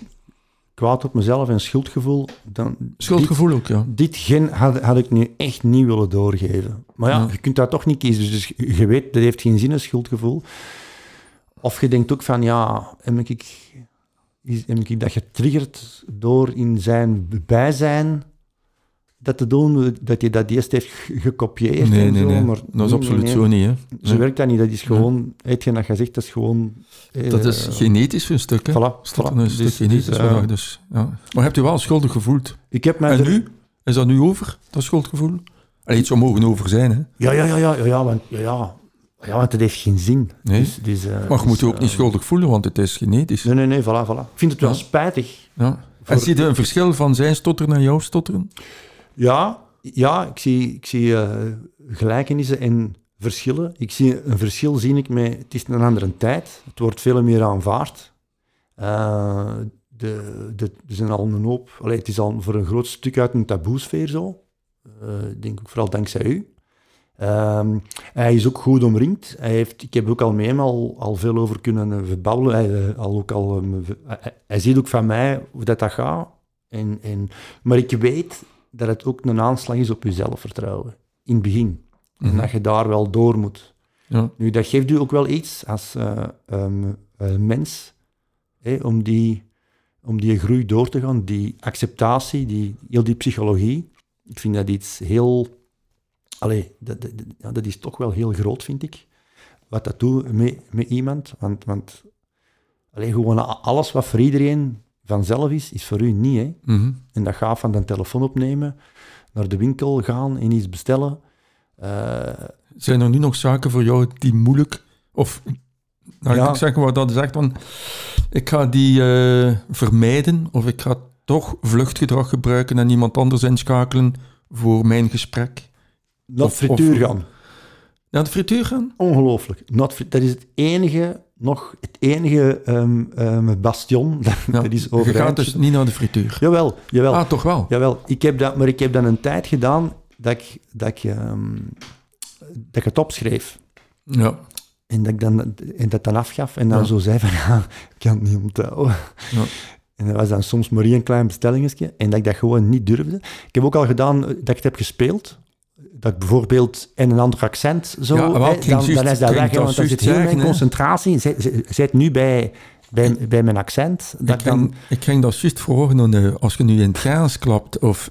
kwaad op mezelf en schuldgevoel. Dan, Schuldgevoel ook, ja. Dit, gen had, had ik nu echt niet willen doorgeven. Maar ja, Ja. je kunt dat toch niet kiezen, dus je je weet, dat heeft geen zin, een schuldgevoel. Of je denkt ook van, ja, heb ik, heb ik dat getriggerd door in zijn bijzijn dat te doen, dat hij dat eerst heeft ge- gekopieerd Nee, en nee, zo. nee. Maar Dat is absoluut nee, zo niet, hè. Zo werkt dat niet. Dat is gewoon, hetgeen dat je zegt, dat is gewoon... eh, Dat is genetisch een stuk, hè. Voilà, voilà. een Dus- stuk genetisch. dus, eh, dus, ja. Maar hebt u wel schuldig gevoeld? Ik heb mij En er- nu? Is dat nu over, dat schuldgevoel? Allee, het zou mogen over zijn, hè. Ja, ja, ja, ja, ja, ja, want, ja, ja. Ja, want het heeft geen zin. Nee. Dus, dus, eh, Maar je moet dus, je ook eh, niet schuldig voelen, want het is genetisch. Nee, nee, nee, voilà, voilà. Ik vind het wel Ja. spijtig. Ja. En zie je een verschil van zijn stotteren en jouw stotteren? Ja, ja ik zie, ik zie eh, gelijkenissen en verschillen. Ik zie een verschil, zie ik met, het is een andere tijd. Het wordt veel meer aanvaard. Eh, de, de, er zijn al een hoop, allee, het is al voor een groot stuk uit een taboesfeer zo. Eh, ik denk ook vooral dankzij u. Ehm, hij is ook goed omringd. Hij heeft, ik heb ook al met hem al, al veel over kunnen verbabbelen. Hij, eh, al ook al, ehm, hij, hij ziet ook van mij hoe dat, dat gaat. En, en, maar ik weet dat het ook een aanslag is op je zelfvertrouwen. In het begin. En Mhm. dat je daar wel door moet. Ja. Nu, dat geeft u ook wel iets als eh, ehm, eh, mens, om, die, om die groei door te gaan, die acceptatie, die, heel die psychologie. Ik vind dat iets heel... Allee, dat, dat, ja, dat is toch wel heel groot, vind ik. Wat dat doet met, met iemand. Want, want allee, gewoon alles wat voor iedereen vanzelf is, is voor u niet. Hè? Mhm. En dat gaat van de telefoon opnemen, naar de winkel gaan en iets bestellen. Eh, Zijn er nu nog zaken voor jou die moeilijk... Of, nou, Ja. ik zeg maar dat zegt van... Ik ga die eh, vermijden, of ik ga toch vluchtgedrag gebruiken en iemand anders inschakelen voor mijn gesprek. Naar Of- frituur gaan. Naar de frituur gaan? Ongelooflijk. Dat is het enige, nog het enige ehm, ehm, bastion <laughs> dat, Ja. dat is Je overeind. gaat dus niet naar de frituur. Jawel, jawel. Ah, toch wel? Jawel, ik heb dat, maar ik heb dan een tijd gedaan dat ik, dat ik, ehm, dat ik het opschreef. Ja. En dat ik dan, en dat dan afgaf en dan Ja. zo zei van, <laughs> ja, ik kan het niet onthouden. Ja. En dat was dan soms maar één klein bestellingetje en dat ik dat gewoon niet durfde. Ik heb ook al gedaan dat ik het heb gespeeld. Dat ik bijvoorbeeld in een ander accent zo, Ja, dan, juist- dan is dat weg, dat want dan zit heel mijn concentratie, zit, nu bij, bij, bij mijn accent. Dat Ik dan, ging, ik ging dat juist voor als je nu in het Gaans klapt of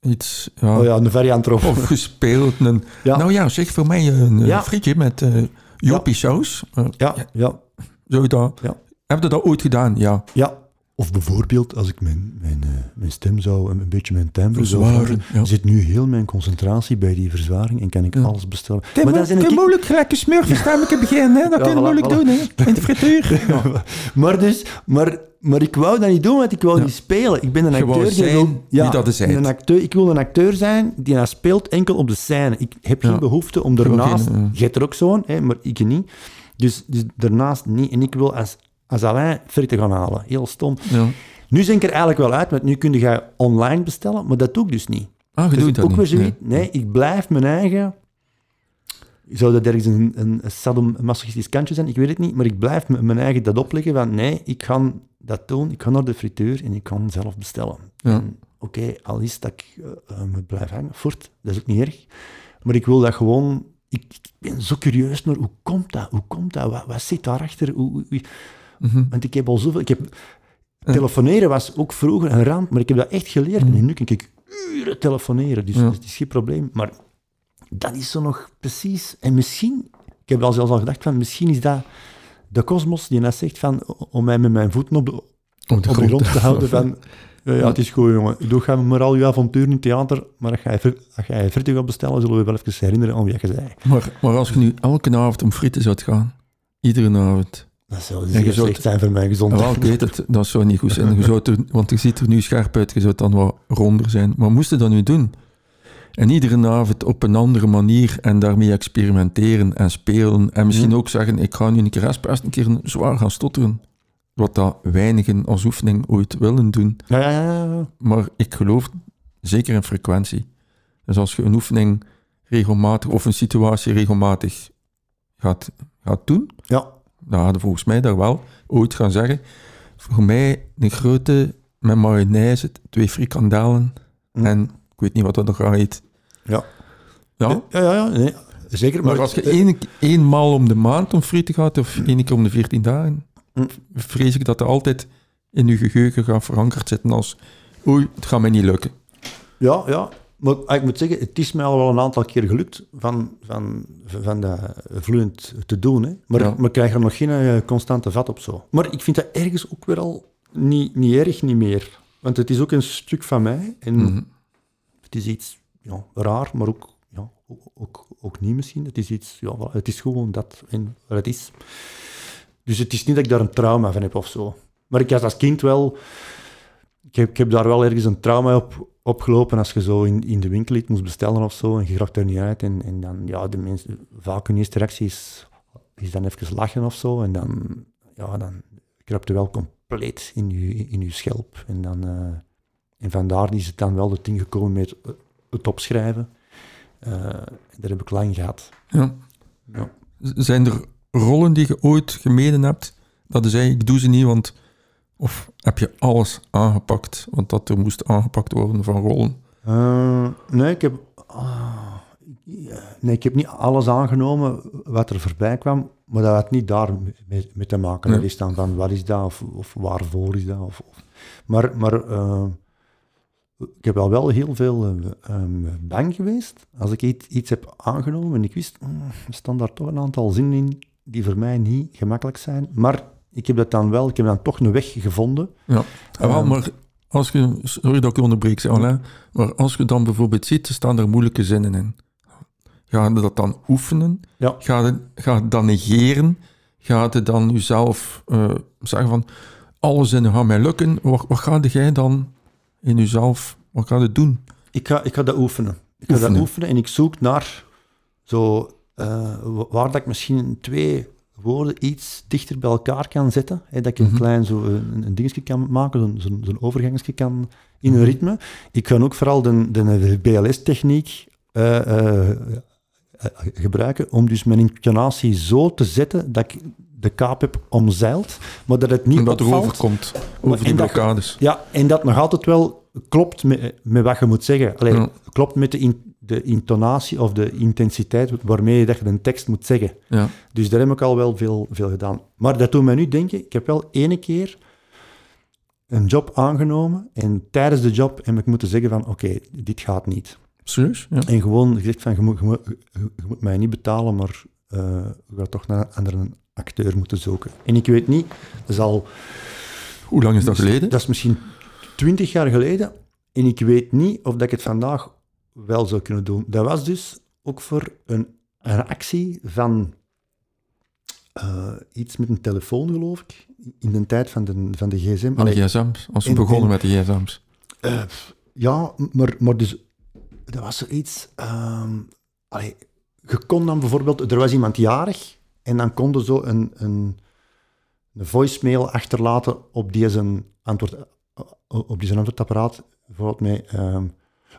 iets... Ja, oh ja, een variant erop. Of gespeeld. Een, Ja. Nou ja, zeg voor mij een Ja. frietje met eh jopie saus. Eh, Ja, ja, Zou je dat... Ja. Heb je dat ooit gedaan? Ja. ja. Of bijvoorbeeld, als ik mijn, mijn, eh, mijn stem zou, een, een beetje mijn timbre zou Verzwaren, verhogen, ja. zit nu heel mijn concentratie bij die verzwaring en kan ik Ja. alles bestellen. maar dat is een moeilijk gelijke smurfenstem beginnen. Hè? Dat Ja, kan je voilà, moeilijk voilà. doen, hè? In de frituur. <laughs> maar, dus, maar, maar ik wou dat niet doen, want ik wou Ja. niet spelen. Ik ben een acteur zijn wil... wie dat is hij. een acteur, ik wil een acteur zijn die dat speelt enkel op de scène. Ik heb geen Ja. behoefte om daarnaast... geen, eh, Jij hebt er ook zo'n, hè, maar ik niet. Dus, dus daarnaast niet. En ik wil als, als Alain frieten gaan halen. Heel stom. Ja. Nu zijn ik er eigenlijk wel uit, want nu kun je online bestellen, maar dat doe ik dus niet. Ah, je Dus doet dat ook niet. weer zoiets. Nee. ik blijf mijn eigen... Zou dat ergens een, een sadomasochistisch kantje zijn? Ik weet het niet, maar ik blijf mijn eigen dat opleggen van nee, ik ga dat doen, ik ga naar de frituur en ik kan zelf bestellen. Ja. Oké, al is dat ik eh, eh, me blijf hangen, voort, dat is ook niet erg. Maar ik wil dat gewoon... Ik, ik ben zo curieus naar hoe komt dat? Hoe komt dat? Wat, wat zit daarachter? Hoe, hoe- Mhm. want ik heb al zoveel... Ik heb, telefoneren was ook vroeger een ramp, maar ik heb dat echt geleerd. En nu kan ik uren telefoneren, dus dat is geen probleem. Maar dat is zo nog precies... En misschien... Ik heb al zelfs al gedacht van, misschien is dat de kosmos die net zegt van, om mij met mijn voeten op de, Op de op de grond. te houden van... Ja, ja, het is goed, jongen. Doe ga maar al je avonturen in het theater, maar als jij, als jij frieten gaat bestellen, zullen we wel even herinneren aan wie je zei. Maar, maar als je nu elke avond om frieten zou gaan, iedere avond, Dat zou je zeer slecht zijn voor mijn gezondheid. Wel, ik weet het, dat zou niet goed zijn. Je <laughs> zou er, want je ziet er nu scherp uit, je zou dan wat ronder zijn. Maar moest je dat nu doen? En iedere avond op een andere manier en daarmee experimenteren en spelen. En misschien ook zeggen, ik ga nu een keer best een keer zwaar gaan stotteren. Wat dat weinigen als oefening ooit willen doen. Ja, ja, ja, ja. Maar ik geloof zeker in frequentie. Dus als je een oefening regelmatig of een situatie regelmatig gaat, gaat doen, Ja, hadden volgens mij daar wel ooit gaan zeggen. Voor mij een grote met mayonaise, twee frikandellen Mm. en ik weet niet wat dat nog heet. Ja. Ja, ja, ja, ja, nee, zeker. maar als je één, eenmaal om de maand om frieten gaat of één keer om de veertien dagen, Mm. vrees ik dat er altijd in je geheugen gaat verankerd zitten als oei, het gaat mij niet lukken. Ja, ja. Maar ik moet zeggen, het is mij al wel een aantal keer gelukt van, van, van dat vloeiend te doen. Hè. Maar, Ja. maar ik krijg er nog geen eh, constante vat op zo. Maar ik vind dat ergens ook weer al niet, niet erg, niet meer. Want het is ook een stuk van mij. En Mhm. het is iets ja, raar, maar ook, ja, ook, ook, ook niet misschien. Het is iets, ja, het is gewoon dat en wat het is. Dus het is niet dat ik daar een trauma van heb of zo. Maar ik had als kind wel... Ik heb, ik heb daar wel ergens een trauma op opgelopen als je zo in, in de winkel iets moest bestellen of zo en je raakt er niet uit. En, en dan, ja, de mensen... Vaak hun eerste reactie is, is dan even lachen of zo. En dan, ja, dan kruipt er wel compleet in je, in je schelp. En dan... eh, en vandaar is het dan wel het ding gekomen met het- opschrijven. Eh, daar heb ik lang gehad. Ja. Ja. Zijn er rollen die je ooit gemeden hebt, dat je zei, ik doe ze niet, want... Of heb je alles aangepakt, want dat er moest aangepakt worden van rollen? Eh, nee, ik heb, ah, nee, ik heb niet alles aangenomen wat er voorbij kwam, maar dat had niet daar mee, mee te maken. Nee. Dat is dan van, wat is dat, of, of waarvoor is dat? Of, of- maar maar eh, ik heb al wel heel veel eh, bang geweest als ik iets, iets heb aangenomen en ik wist, mm, er staan daar toch een aantal zinnen in die voor mij niet gemakkelijk zijn. Maar ik heb dat dan wel, ik heb dan toch een weg gevonden. Ja, wel, Ehm. maar als je... Sorry dat ik onderbreek, zeg, Alain, maar als je dan bijvoorbeeld ziet, er staan er moeilijke zinnen in. Ga je dat dan oefenen? Ja. Ga je, ga je dan negeren? Ga je dan jezelf eh, zeggen van, alle zinnen gaan mij lukken? Wat, wat ga jij dan in jezelf, wat ga je doen? Ik ga, ik ga dat oefenen. Ik ga Oefenen. dat oefenen en ik zoek naar zo, eh, wa- waar dat ik misschien twee woorden iets dichter bij elkaar kan zetten. Hè, dat ik een Mhm. klein zo, een, een dingetje kan maken, zo'n zo'n overgangsje kan in Mhm. een ritme. Ik ga ook vooral de, de BLS-techniek eh, eh, eh, gebruiken om dus mijn intonatie zo te zetten dat ik de kaap heb omzeild, maar dat het niet En dat er opvalt. over die dat- blokkades. Ja, en dat nog altijd wel klopt met, met wat je moet zeggen. Allee, Ja. Klopt met de, in- de intonatie of de intensiteit waarmee je dat je een tekst moet zeggen. Ja. Dus daar heb ik al wel veel, veel gedaan. Maar dat doet mij nu denken, ik heb wel ene keer een job aangenomen en tijdens de job heb ik moeten zeggen van oké, dit gaat niet. Serieus? Ja. En gewoon gezegd van je moet, je moet, je moet mij niet betalen, maar eh je gaat toch naar een andere acteur moeten zoeken. En ik weet niet, dat is al Hoe lang is dat geleden? dat is misschien twintig jaar geleden. En ik weet niet of dat ik het vandaag wel zou kunnen doen. Dat was dus ook voor een, een actie van eh, iets met een telefoon, geloof ik. In de tijd van de, van de gsm. Van de gsm's, als we begonnen met de gsm's. eh, ja, maar, maar dus... Dat was zoiets... allee, je kon dan bijvoorbeeld... Er was iemand jarig en dan konden zo een, een, een voicemail achterlaten op die zijn antwoord, op die zijn antwoordapparaat. Bijvoorbeeld met... ehm,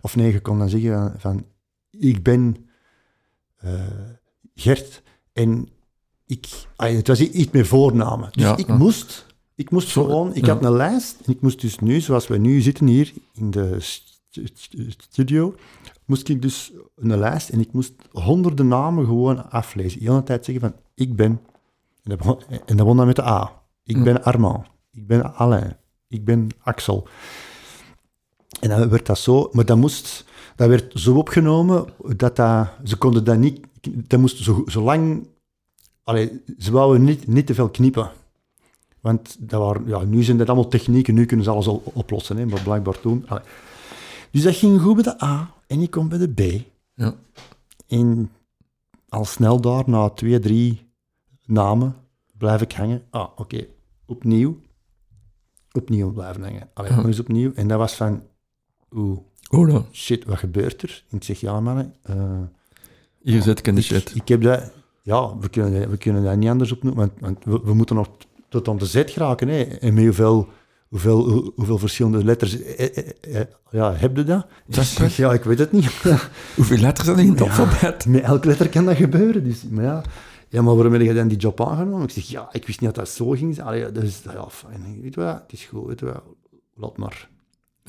of nee, je kon dan zeggen van... ik ben eh, Gert en ik... het was iets met voornamen. Dus Ja, ik ja. moest... Ik moest gewoon... Ik had een lijst en ik moest dus nu, zoals we nu zitten hier in de st- st- studio, moest ik dus een lijst en ik moest honderden namen gewoon aflezen. De hele tijd zeggen van, ik ben... En dat begon, en dat begon dan met de A. Ik Hm. ben Armand. Ik ben Alain. Ik ben Axel. En dan werd dat zo... Maar dat moest... Dat werd zo opgenomen dat dat... Ze konden dat niet... Dat moest zo, zo lang... Allee, ze wouden niet, niet te veel knippen. Want dat waren, ja, nu zijn dat allemaal technieken, nu kunnen ze alles al oplossen, hè, maar blijkbaar toen... allee. Dus dat ging goed bij de A en ik kom bij de B. Ja. En al snel daar, na twee, drie namen, blijf ik hangen. Ah, oké, opnieuw. Opnieuw blijven hangen. Allee, Ja. nog eens opnieuw. En dat was van, oeh, Oh, dan. shit, wat gebeurt er? En ik zeg, ja mannen, eh, Hier zit ik in de shit. ik heb dat... Ja, we kunnen, we kunnen dat niet anders opnoemen, want, want we, we moeten nog tot aan de Z geraken. Hè. En met hoeveel, hoeveel, hoe- hoeveel verschillende letters eh, eh, eh, ja, heb je dat? Ja, ik weet het niet. Hoeveel letters zijn er in het Ja. alfabet? Met elk letter kan dat gebeuren. Dus, maar ja, ja, maar waarom heb je dan die job aangenomen? Ik zeg, ja, ik wist niet dat dat zo ging. Allee, dus, ja, fijn. Weet je wat, het is goed, weet je wat, laat maar.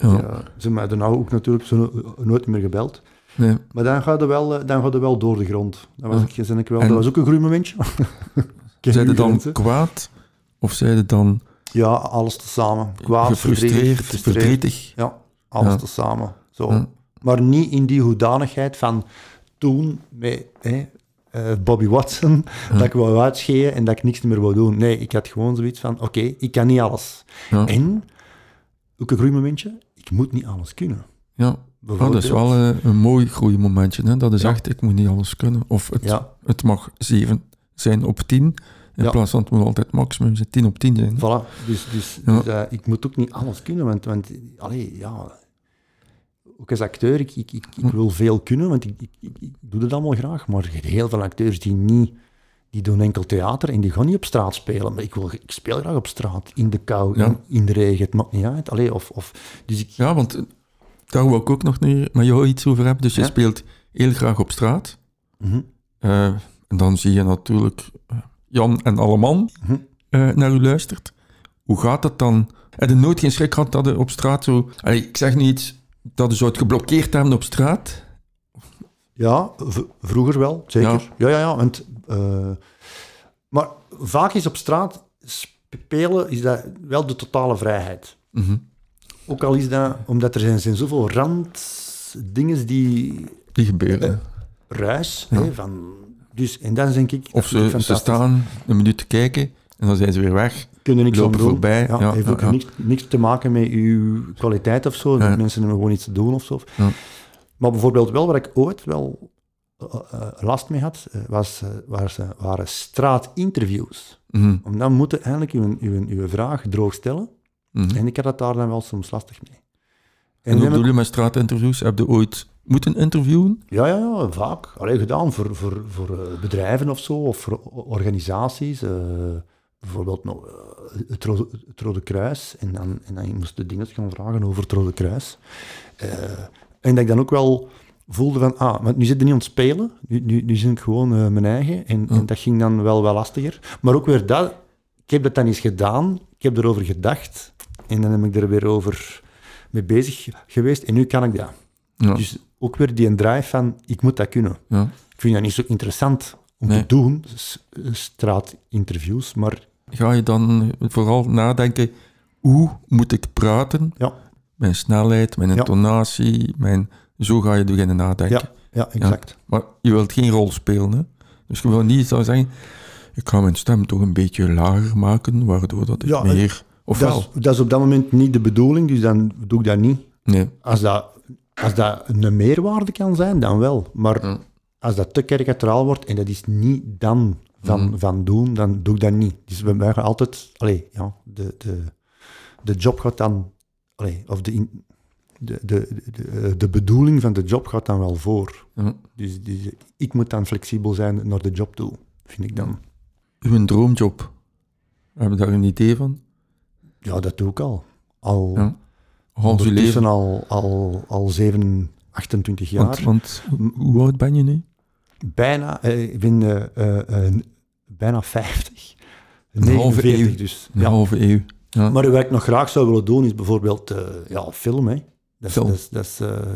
Ja. Ze hebben mij daarna ook natuurlijk zo nooit meer gebeld. Nee. Maar dan gaat het wel, eh, dan gaat het wel door de grond. Dat was, ik, ik wel, En- dat was ook een groeimomentje. <laughs> Zijn je dan kwaad? Of zijn je dan Ja, alles tezamen. Kwaad, gefrustreerd, verdrietig, gefrustreerd. verdrietig? Ja, alles Ja. tezamen. Zo. Ja. Maar niet in die hoedanigheid van toen met hè, eh, Bobby Watson, dat ik wou uitscheeën en dat ik niks meer wou doen. Nee, ik had gewoon zoiets van, oké, ik kan niet alles. Ja. En, ook een groeimomentje, ik moet niet alles kunnen. Ja. Dat is wel eh, een mooi groeimomentje. Hè? Dat is Ja. echt, ik moet niet alles kunnen. Of het, Ja, het mag 7 zijn op 10. In Ja. plaats van het moet altijd maximum zijn 10 op 10 zijn. voilà. Dus, dus, Ja. dus, eh, ik moet ook niet alles kunnen, want, want allee, ja... Ook als acteur, ik, ik, ik, ik wil veel kunnen, want ik, ik, ik, ik doe dat allemaal graag. Maar heel veel acteurs die niet... Die doen enkel theater en die gaan niet op straat spelen. Maar ik, wil, ik speel graag op straat, in de kou, Ja. in, in de regen. Het maakt niet uit. Allee, of, of, dus ik, Ja, want eh, daar wil ik ook nog nu met jou iets over hebben. Dus je Ja. speelt heel graag op straat. Mhm, Eh, en dan zie je natuurlijk eh, Jan en Alleman mhm. eh, naar u luistert. Hoe gaat dat dan? Heb je nooit geen schrik gehad dat op straat zo... Allee, ik zeg niet dat je zou het geblokkeerd hebben op straat. Ja, vroeger wel, zeker. Ja. Ja, ja, ja. want, eh, maar vaak is op straat spelen is dat wel de totale vrijheid. Mhm. Ook al is dat omdat er zijn, zijn zoveel randdingen die Die gebeuren. Eh, ruis. Ja. Hè, van, dus, en dan denk ik... of ze, staan een minuut te kijken en dan zijn ze weer weg. kunnen niks lopen doen. voorbij. Ja, Ja, heeft ook. Niks, niks te maken met uw kwaliteit of zo. Mensen hebben gewoon iets te doen of zo. Ja. Maar bijvoorbeeld wel, waar ik ooit wel last mee had, eh, was, eh, was, eh, waren straatinterviews. Mhm. Om dan moeten eigenlijk uw, uw, uw vraag droog stellen. Mhm. En ik had het daar dan wel soms lastig mee. En hoe bedoel ik- je met straatinterviews? Heb je ooit moeten interviewen? Ja, ja, ja, vaak. Alleen gedaan voor, voor, voor eh, bedrijven of zo, of voor organisaties. eh, bijvoorbeeld nog, eh, het, Rode, het Rode Kruis. En dan, en dan moest de dingen gaan vragen over het Rode Kruis. Eh, en dat ik dan ook wel voelde van, ah, want nu zit er niet aan het spelen. Nu, nu, nu zit ik gewoon eh, mijn eigen. En, en dat ging dan wel wel lastiger. Maar ook weer dat, ik heb dat dan eens gedaan. Ik heb erover gedacht. En dan heb ik er weer over mee bezig geweest. En nu kan ik dat. Ja. Dus ook weer die drive van, ik moet dat kunnen. ja. Ik vind dat niet zo interessant om Nee. te doen, straatinterviews, maar Ga je dan vooral nadenken, hoe moet ik praten? ja, Mijn snelheid, mijn intonatie, mijn... Zo ga je beginnen nadenken. ja, ja, exact. Maar je wilt geen rol spelen, hè? Dus je wil niet zo zeggen, ik ga mijn stem toch een beetje lager maken, waardoor dat ik Ja, meer... Of Dat wel? is, dat is op dat moment niet de bedoeling, dus dan doe ik dat niet. Nee. Als dat, als dat een meerwaarde kan zijn, dan wel. Maar als dat te karikaturaal wordt en dat is niet dan van, Mhm. van doen, dan doe ik dat niet. Dus we gaan altijd... Allee, ja, de, de, de job gaat dan... Allee, of de, in- de, de, de, de bedoeling van de job gaat dan wel voor. Ja. Dus, dus ik moet dan flexibel zijn naar de job toe, vind ik dan. Uw droomjob. Heb je daar een idee van? Ja, dat doe ik al. Al Ja. Leven. al, al, al 7, 28 jaar. Want, want hoe oud ben je nu? Bijna, eh, ik ben eh, eh, eh, bijna 50. Een halve 49 eeuw. dus. Een Ja. halve eeuw. Ja. Maar wat ik nog graag zou willen doen, is bijvoorbeeld eh, ja, film. Hè. Dat eh,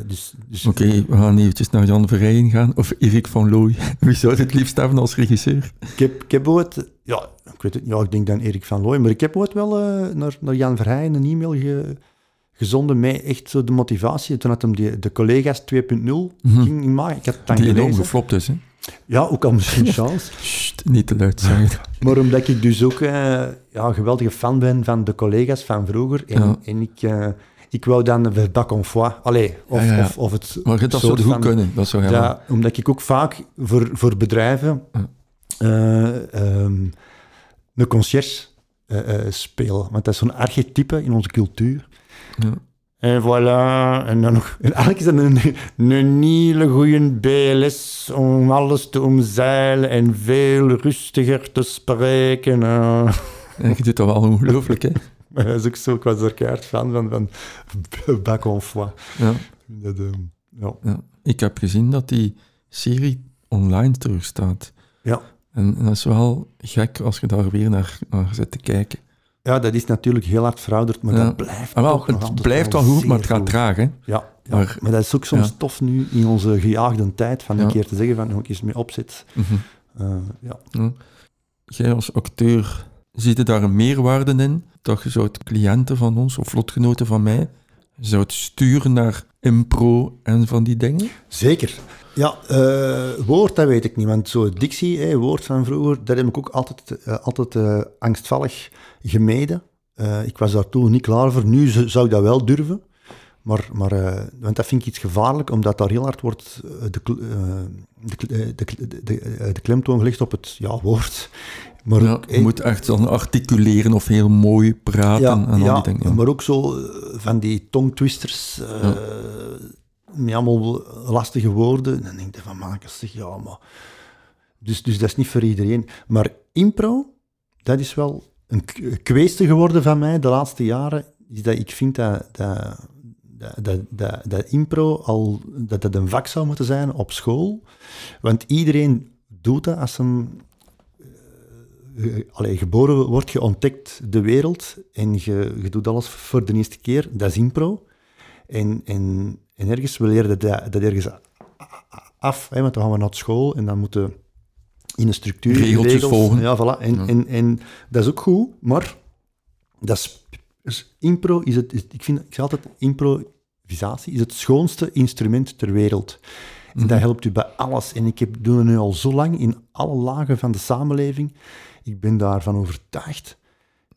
dus, dus, Oké, we gaan eventjes naar Jan Verrijen gaan. Of Erik van Looy. <laughs> Wie zou het liefst hebben als regisseur? ik, heb, ik heb ooit, ja, ik weet het niet, ja, ik denk dan Erik van Looy, maar ik heb ooit wel eh, naar, naar Jan Verheyen een e-mail ge- gezonden met echt zo de motivatie. Toen had hem die, de collega's 2.0 Mhm. ging maken. Ik had het dan Die enorm gelezen. geflopt is, hè? Ja, ook al misschien <laughs> chance. Sst, niet te luid zeggen. <laughs> Maar omdat ik dus ook eh, ja, een geweldige fan ben van de collega's van vroeger. En, Ja. en ik, ik wou dan de bac en foie. Allee, of, Ja, ja, ja. Of, of het Maar dat zou soort het goed van- kunnen. Dat zou helemaal... Ja, omdat ik ook vaak voor, voor bedrijven eh, ehm, een conciërge eh, eh, spelen. Want dat is zo'n archetype in onze cultuur. Ja. En voilà. En dan nog... En eigenlijk is dat een, een hele goede BLS om alles te omzeilen en veel rustiger te spreken. En je doet dat wel ongelooflijk, hè? <laughs> <laughs> Maar dat is ook zo, ik was er keihard fan van, van <laughs> Bac en Foix. Ja. Dat, ja. ja. Ik heb gezien dat die serie online terugstaat. Ja. En, en dat is wel gek als je daar weer naar, naar zit te kijken. ja, dat is natuurlijk heel hard verouderd, maar Ja. dat blijft Ah, wel, toch nog het blijft wel goed, maar het gaat traag, hè? Ja, ja. Maar- Maar, dat is ook soms ja. tof nu in onze gejaagde tijd, van een keer te zeggen van, nog eens mee opzet. Mhm. Eh. Ja. Jij als acteur, ziet je daar een meerwaarde in? Dat je zou cliënten van ons, of lotgenoten van mij, zou sturen naar impro en van die dingen? Zeker. Ja, eh, woord, dat weet ik niet. Want zo dictie, woord van vroeger, dat heb ik ook altijd, eh, altijd eh, angstvallig gemeden. Ik was daar toen niet klaar voor. Nu zou ik dat wel durven. Maar, maar want dat vind ik iets gevaarlijk, omdat daar heel hard wordt de, de, de, de klemtoon gelegd op het ja, woord. Maar Ja, ook, je moet echt dan articuleren of heel mooi praten ja, en al ja, die dingen. ja. maar ook zo eh, van die tongtwisters, eh met allemaal lastige woorden. En dan denk je van, ik zeg, ja, maar... Dus, dus dat is niet voor iedereen. Maar impro, dat is wel een kweeste geworden van mij de laatste jaren, is dat ik vind dat, dat, dat, dat, dat, impro al, dat dat een vak zou moeten zijn op school. Want iedereen doet dat als hem eh, allee, geboren wordt, je ontdekt de wereld en je, je doet alles voor de eerste keer. Dat is impro. En, en, en ergens, we leren dat, dat ergens af, hè, want dan gaan we naar school en dan moeten in een structuur... Regeltjes regels, volgen. Ja, voilà. En, Ja. En, en dat is ook goed, maar dat is, is- impro is het... is- ik, vind, ik zeg altijd, improvisatie is het schoonste instrument ter wereld. En dat helpt u bij alles. En ik heb, doe het nu al zo lang in alle lagen van de samenleving. Ik ben daarvan overtuigd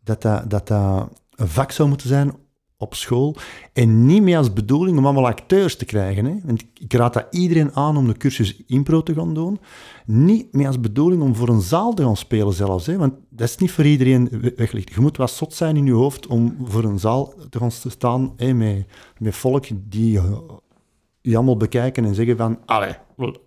dat dat, dat, dat een vak zou moeten zijn op school. En niet meer als bedoeling om allemaal acteurs te krijgen. Hè? Want ik raad dat iedereen aan om de cursus impro te gaan doen. Niet meer als bedoeling om voor een zaal te gaan spelen zelfs. Hè? Want dat is niet voor iedereen we- weggelegd. Je moet wat zot zijn in je hoofd om voor een zaal te gaan staan met, met volk die je allemaal bekijken en zeggen van, allee,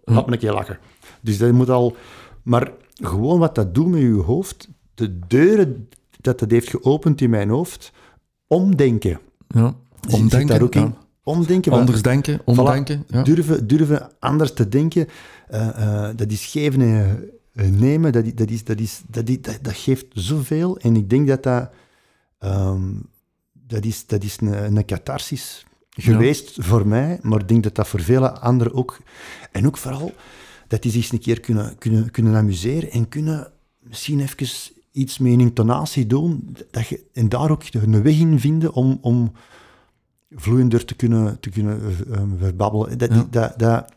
laat me een keer lachen. Dus dat moet al... Maar gewoon wat dat doet met je hoofd, de deuren dat dat heeft geopend in mijn hoofd, omdenken. Ja. Omdenken, daar ook ja. in. Omdenken. Anders denken, omdenken. Voilà. Ja. Durven, durven anders te denken, eh, eh, dat is geven en nemen, dat, dat, is, dat, is, dat, is- dat, dat geeft zoveel. En ik denk dat dat, ehm, dat, is, dat is een, een catharsis geweest voor mij, maar ik denk dat dat voor vele anderen ook... En ook vooral, dat is eens een keer kunnen, kunnen, kunnen amuseren en kunnen misschien even iets met een intonatie doen, dat je, en daar ook een weg in vinden om... om vloeiender te kunnen, te kunnen eh, verbabbelen. Dat, Ja. dat, dat,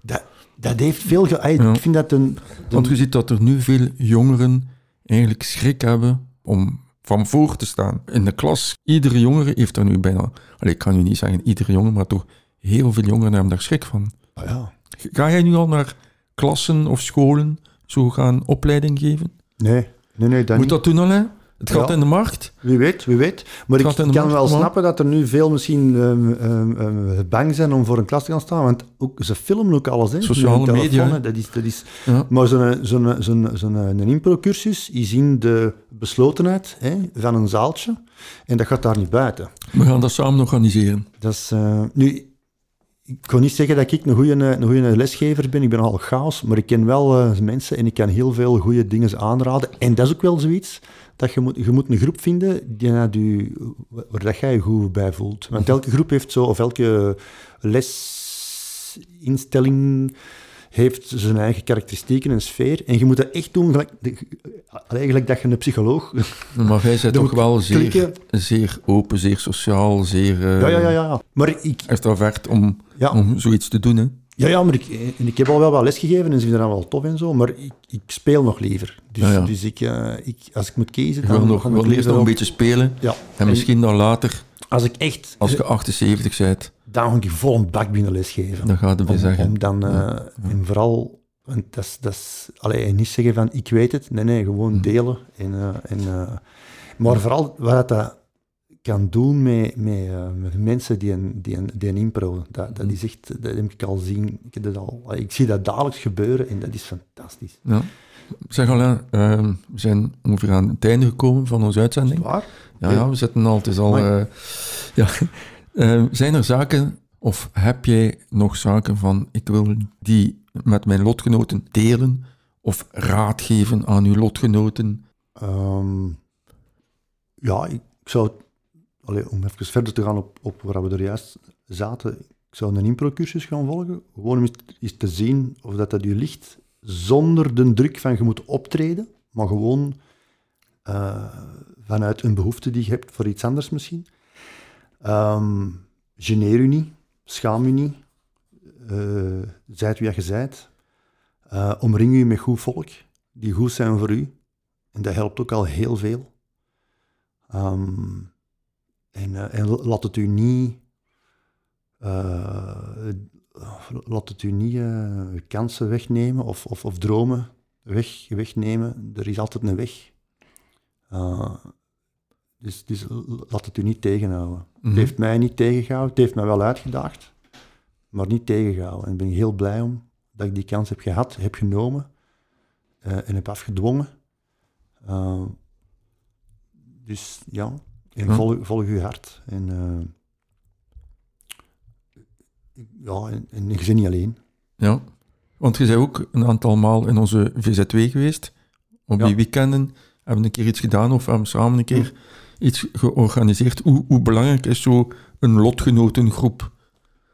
dat, dat heeft veel... Ge Ja. Ik vind dat een... Want je ziet dat er nu veel jongeren eigenlijk schrik hebben om van voor te staan. In de klas, iedere jongere heeft er nu bijna... Allee, ik kan nu niet zeggen iedere jongen, maar toch heel veel jongeren hebben daar schrik van. Ah, ja. Ga jij nu al naar klassen of scholen zo gaan opleiding geven? Nee, nee, nee, dat Moet niet. dat doen al, hè? Het gaat Ja. in de markt. Wie weet, wie weet. Maar Het ik in kan markt, wel maar- snappen dat er nu veel misschien ehm, ehm, ehm, bang zijn om voor een klas te gaan staan, want ook, ze filmen ook alles. Hè. Sociale media, hè. Dat is, dat is, Ja. maar zo'n zo'n zo'n zo'n een impro-cursus is in de beslotenheid hè, van een zaaltje en dat gaat daar niet buiten. We gaan dat samen organiseren. Dat is, eh, nu, ik kan niet zeggen dat ik een goede, een goede lesgever ben. Ik ben nogal chaos, maar ik ken wel eh, mensen en ik kan heel veel goede dingen aanraden. En dat is ook wel zoiets, dat je moet, je moet een groep vinden die je, waar dat jij je goed bij voelt. Want elke groep heeft zo, of elke lesinstelling heeft zijn eigen karakteristieken en sfeer. En je moet dat echt doen, gelijk, eigenlijk dat je een psycholoog... <laughs> Maar jij bent <laughs> toch wel zeer, zeer open, zeer sociaal, zeer uh, Ja, ja, ja, ja. Maar ik, extravert om, Ja. om zoiets te doen. Hè? Ja, ja, maar ik, en ik heb al wel wat lesgegeven en ze vinden dat wel tof en zo, maar ik, ik speel nog liever. Dus, Ja, ja. dus ik, eh, ik, als ik moet kiezen, dan wil, nog, wil nog een beetje spelen Ja. en misschien dan later, Als ik echt, als je 78 bent, dan ga ik vol een bak binnen lesgeven. dan gaat Om, zeggen. om dan, eh, en vooral Want dat is, dat is, allee, en niet zeggen van ik weet het, nee, nee, gewoon Mhm. delen. En, eh, en, eh, maar vooral wat dat kan doen met, met, met mensen die een, die een, die een impro, dat, dat Mhm. is echt, dat heb ik al zien. Ik, heb dat al, ik zie dat dagelijks gebeuren en dat is fantastisch. Ja. Zeg Alain, ehm, we zijn ongeveer aan het einde gekomen van onze uitzending. Waar? Ja, ja we zitten al, het is al... Ja. Eh, zijn er zaken, of heb jij nog zaken van, ik wil die met mijn lotgenoten delen, of raad geven aan uw lotgenoten? Ehm, ja, ik, zou, om even verder te gaan op, op waar we er juist zaten, ik zou een impro-cursus gaan volgen, gewoon om eens, eens te zien of dat, dat u ligt, zonder de druk van je moet optreden, maar gewoon eh, vanuit een behoefte die je hebt voor iets anders misschien. Ehm geneer u niet, schaam u niet, eh zijt wie je zijt. Eh, omring u met goed volk, die goed zijn voor u. En dat helpt ook al heel veel. Ehm, en, eh, en laat het u niet, laat het u niet kansen wegnemen of, of, of dromen weg, wegnemen. Er is altijd een weg. Dus, dus laat het u niet tegenhouden. Mhm. Het heeft mij niet tegengehouden. Het heeft mij wel uitgedaagd, maar niet tegengehouden. En ik ben heel blij om dat ik die kans heb gehad, heb genomen eh, en heb afgedwongen. Uh, dus ja, en Ja. volg, volg uw hart. En, uh, ja, en, en je bent niet alleen. Ja, want je bent ook een aantal maal in onze VZW geweest. Op Ja. die weekenden hebben we een keer iets gedaan of hebben samen een keer iets georganiseerd. Hoe, hoe belangrijk is zo een lotgenotengroep?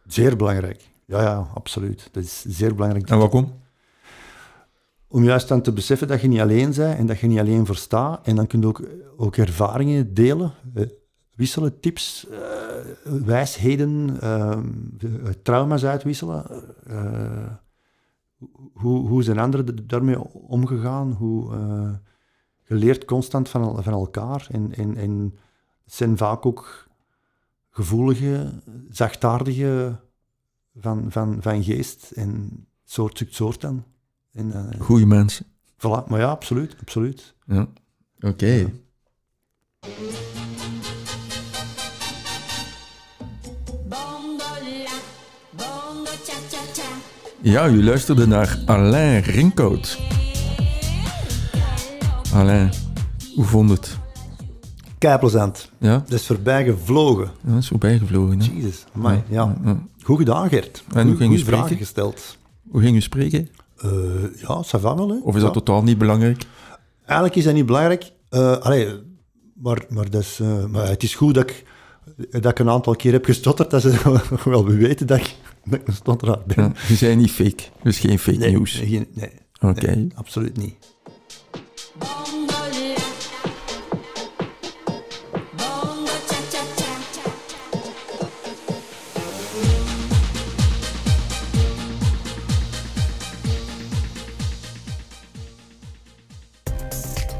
Zeer belangrijk. Ja, ja, absoluut. Dat is zeer belangrijk. En waarom? Om juist dan te beseffen dat je niet alleen bent en dat je niet alleen verstaat. En dan kun je ook, ook ervaringen delen, eh, wisselen, tips, eh, wijsheden, eh, trauma's uitwisselen. hoe, hoe zijn anderen daarmee omgegaan? Hoe, je leert constant van, van elkaar. En, en, en het zijn vaak ook gevoelige, zachtaardige van, van, van geest. En soort zoekt soort dan. En, uh, Goeie mensen. Voilà, maar ja, absoluut, absoluut. Ja, oké. Okay. Ja. Ja, u luisterde naar Alain Rinkout. Alain, hoe vond het? Keiplezant. Ja? Is voorbij gevlogen. Ja, dat is voorbij gevlogen. Hè? Jezus, amai, ja. ja. ja. Goed gedaan, Gert. En hoe ging u spreken? gesteld. Hoe ging u spreken? Uh, ja, ça va wel, hè. Of is dat totaal niet belangrijk? Eigenlijk is dat niet belangrijk. Uh, allee, maar, maar, dat is, uh, maar het is goed dat ik, dat ik een aantal keer heb gestotterd. Dat ze <laughs> wel weten dat ik, dat ik een stotteraar ben. Je zei niet fake. Dus geen fake nieuws. Nee, nee, Oké. Okay. nee, absoluut niet.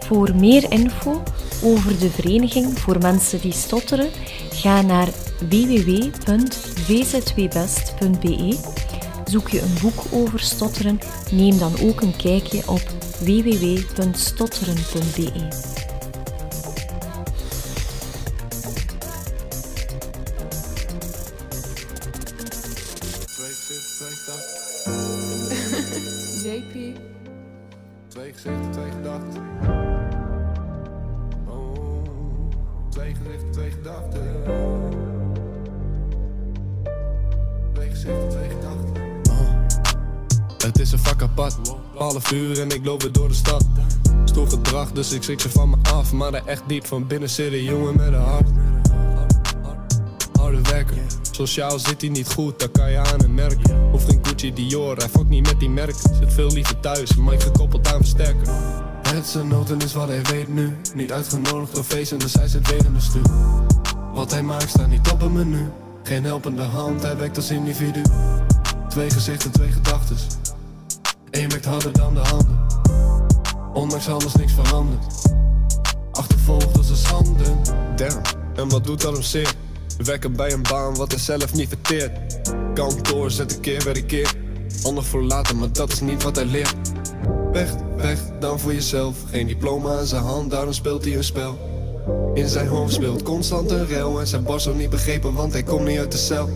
Voor meer info over de Vereniging voor Mensen die Stotteren, ga naar www.vzwbest.be. Zoek je een boek over stotteren, neem dan ook een kijkje op www.stotteren.be. Half uur en ik loop weer door de stad. Stoer gedrag, dus ik schrik ze van me af. Maar er echt diep van binnen zit een jongen met een hart. Harde werker. Sociaal zit hij niet goed, dat kan je aan hem merken. Hoeft geen Gucci Dior, hij fokt niet met die merk. Zit veel liever thuis, maar ik gekoppeld aan versterken. Het zijn noten is wat hij weet nu. Niet uitgenodigd op feesten, dus hij zit weer in de stuur. Wat hij maakt staat niet op een menu. Geen helpende hand, hij werkt als individu. Twee gezichten, twee gedachtes. Eén werkt harder dan de handen. Ondanks alles niks veranderd. Achtervolgd als een schande. Damn, en wat doet dat hem zeer? Werken bij een baan wat hij zelf niet verteert. Kantoor zet een keer bij de keer. Ander voor later, maar dat is niet wat hij leert. Weg, weg, dan voor jezelf. Geen diploma in zijn hand, daarom speelt hij een spel. In zijn hoofd speelt constant een rel. En zijn bas ook niet begrepen, want hij komt niet uit de cel.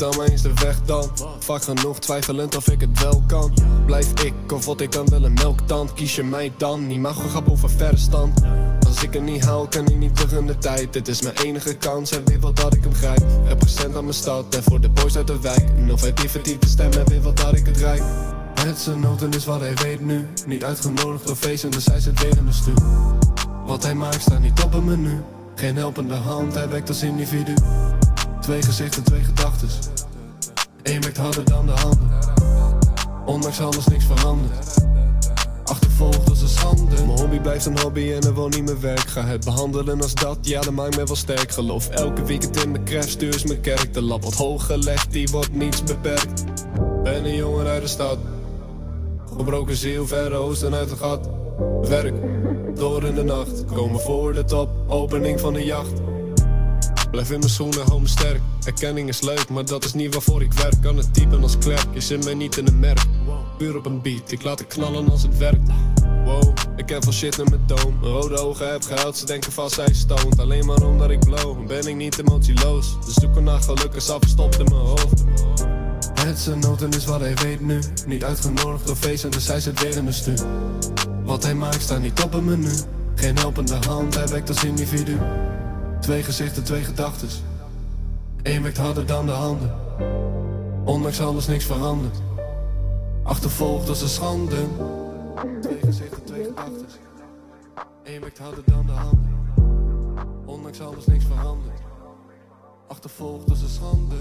Vertel mij eens de weg dan. Vaak genoeg twijfelend of ik het wel kan. Blijf ik of wat ik dan wel een melktand? Kies je mij dan? Niet mag grap over verstand. Als ik het niet haal, kan ik niet terug in de tijd. Dit is mijn enige kans en weet wat dat ik hem grijp. Represent aan mijn stad en voor de boys uit de wijk. Een innovatieve stem en weet wat dat ik het rijk. Het zijn noten is wat hij weet nu. Niet uitgenodigd op feesten, dus hij zit weer in de stuur. Wat hij maakt staat niet op een menu. Geen helpende hand, hij werkt als individu. Twee gezichten, twee gedachten. Eén werkt harder dan de handen. Ondanks alles niks veranderd. Achtervolgd als een schande. Mijn hobby blijft een hobby en er woont niet mijn werk. Ga het behandelen als dat, ja, dat maakt me wel sterk. Geloof elke weekend in mijn craft, stuur mijn kerk. De lat wordt hoog gelegd, die wordt niets beperkt. Ben een jongen uit de stad. Gebroken ziel, verre oosten uit het gat. Werk, door in de nacht. Komen voor de top, opening van de jacht. Blijf in mijn schoenen, hou sterk. Erkenning is leuk, maar dat is niet waarvoor ik werk. Kan het typen als klerk, je zit mij niet in een merk. Puur op een beat, ik laat het knallen als het werkt. Wow, ik heb van shit in mijn toon. Rode ogen heb gehuild, ze denken vast hij stoned. Alleen maar omdat ik blow, ben ik niet emotieloos. De zoeken naar geluk is afgestopt in mijn hoofd. Het zijn noten is wat hij weet nu. Niet uitgenodigd door feesten, dus hij zit weer in de stuur. Wat hij maakt staat niet op een menu. Geen helpende hand, hij werkt als individu. Twee gezichten, twee gedachten. Eén werkt harder dan de handen. Ondanks alles niks veranderd. Achtervolgd als een schande. Twee gezichten, twee gedachten. Eén werkt harder dan de handen. Ondanks alles niks veranderd. Achtervolgd als een schande.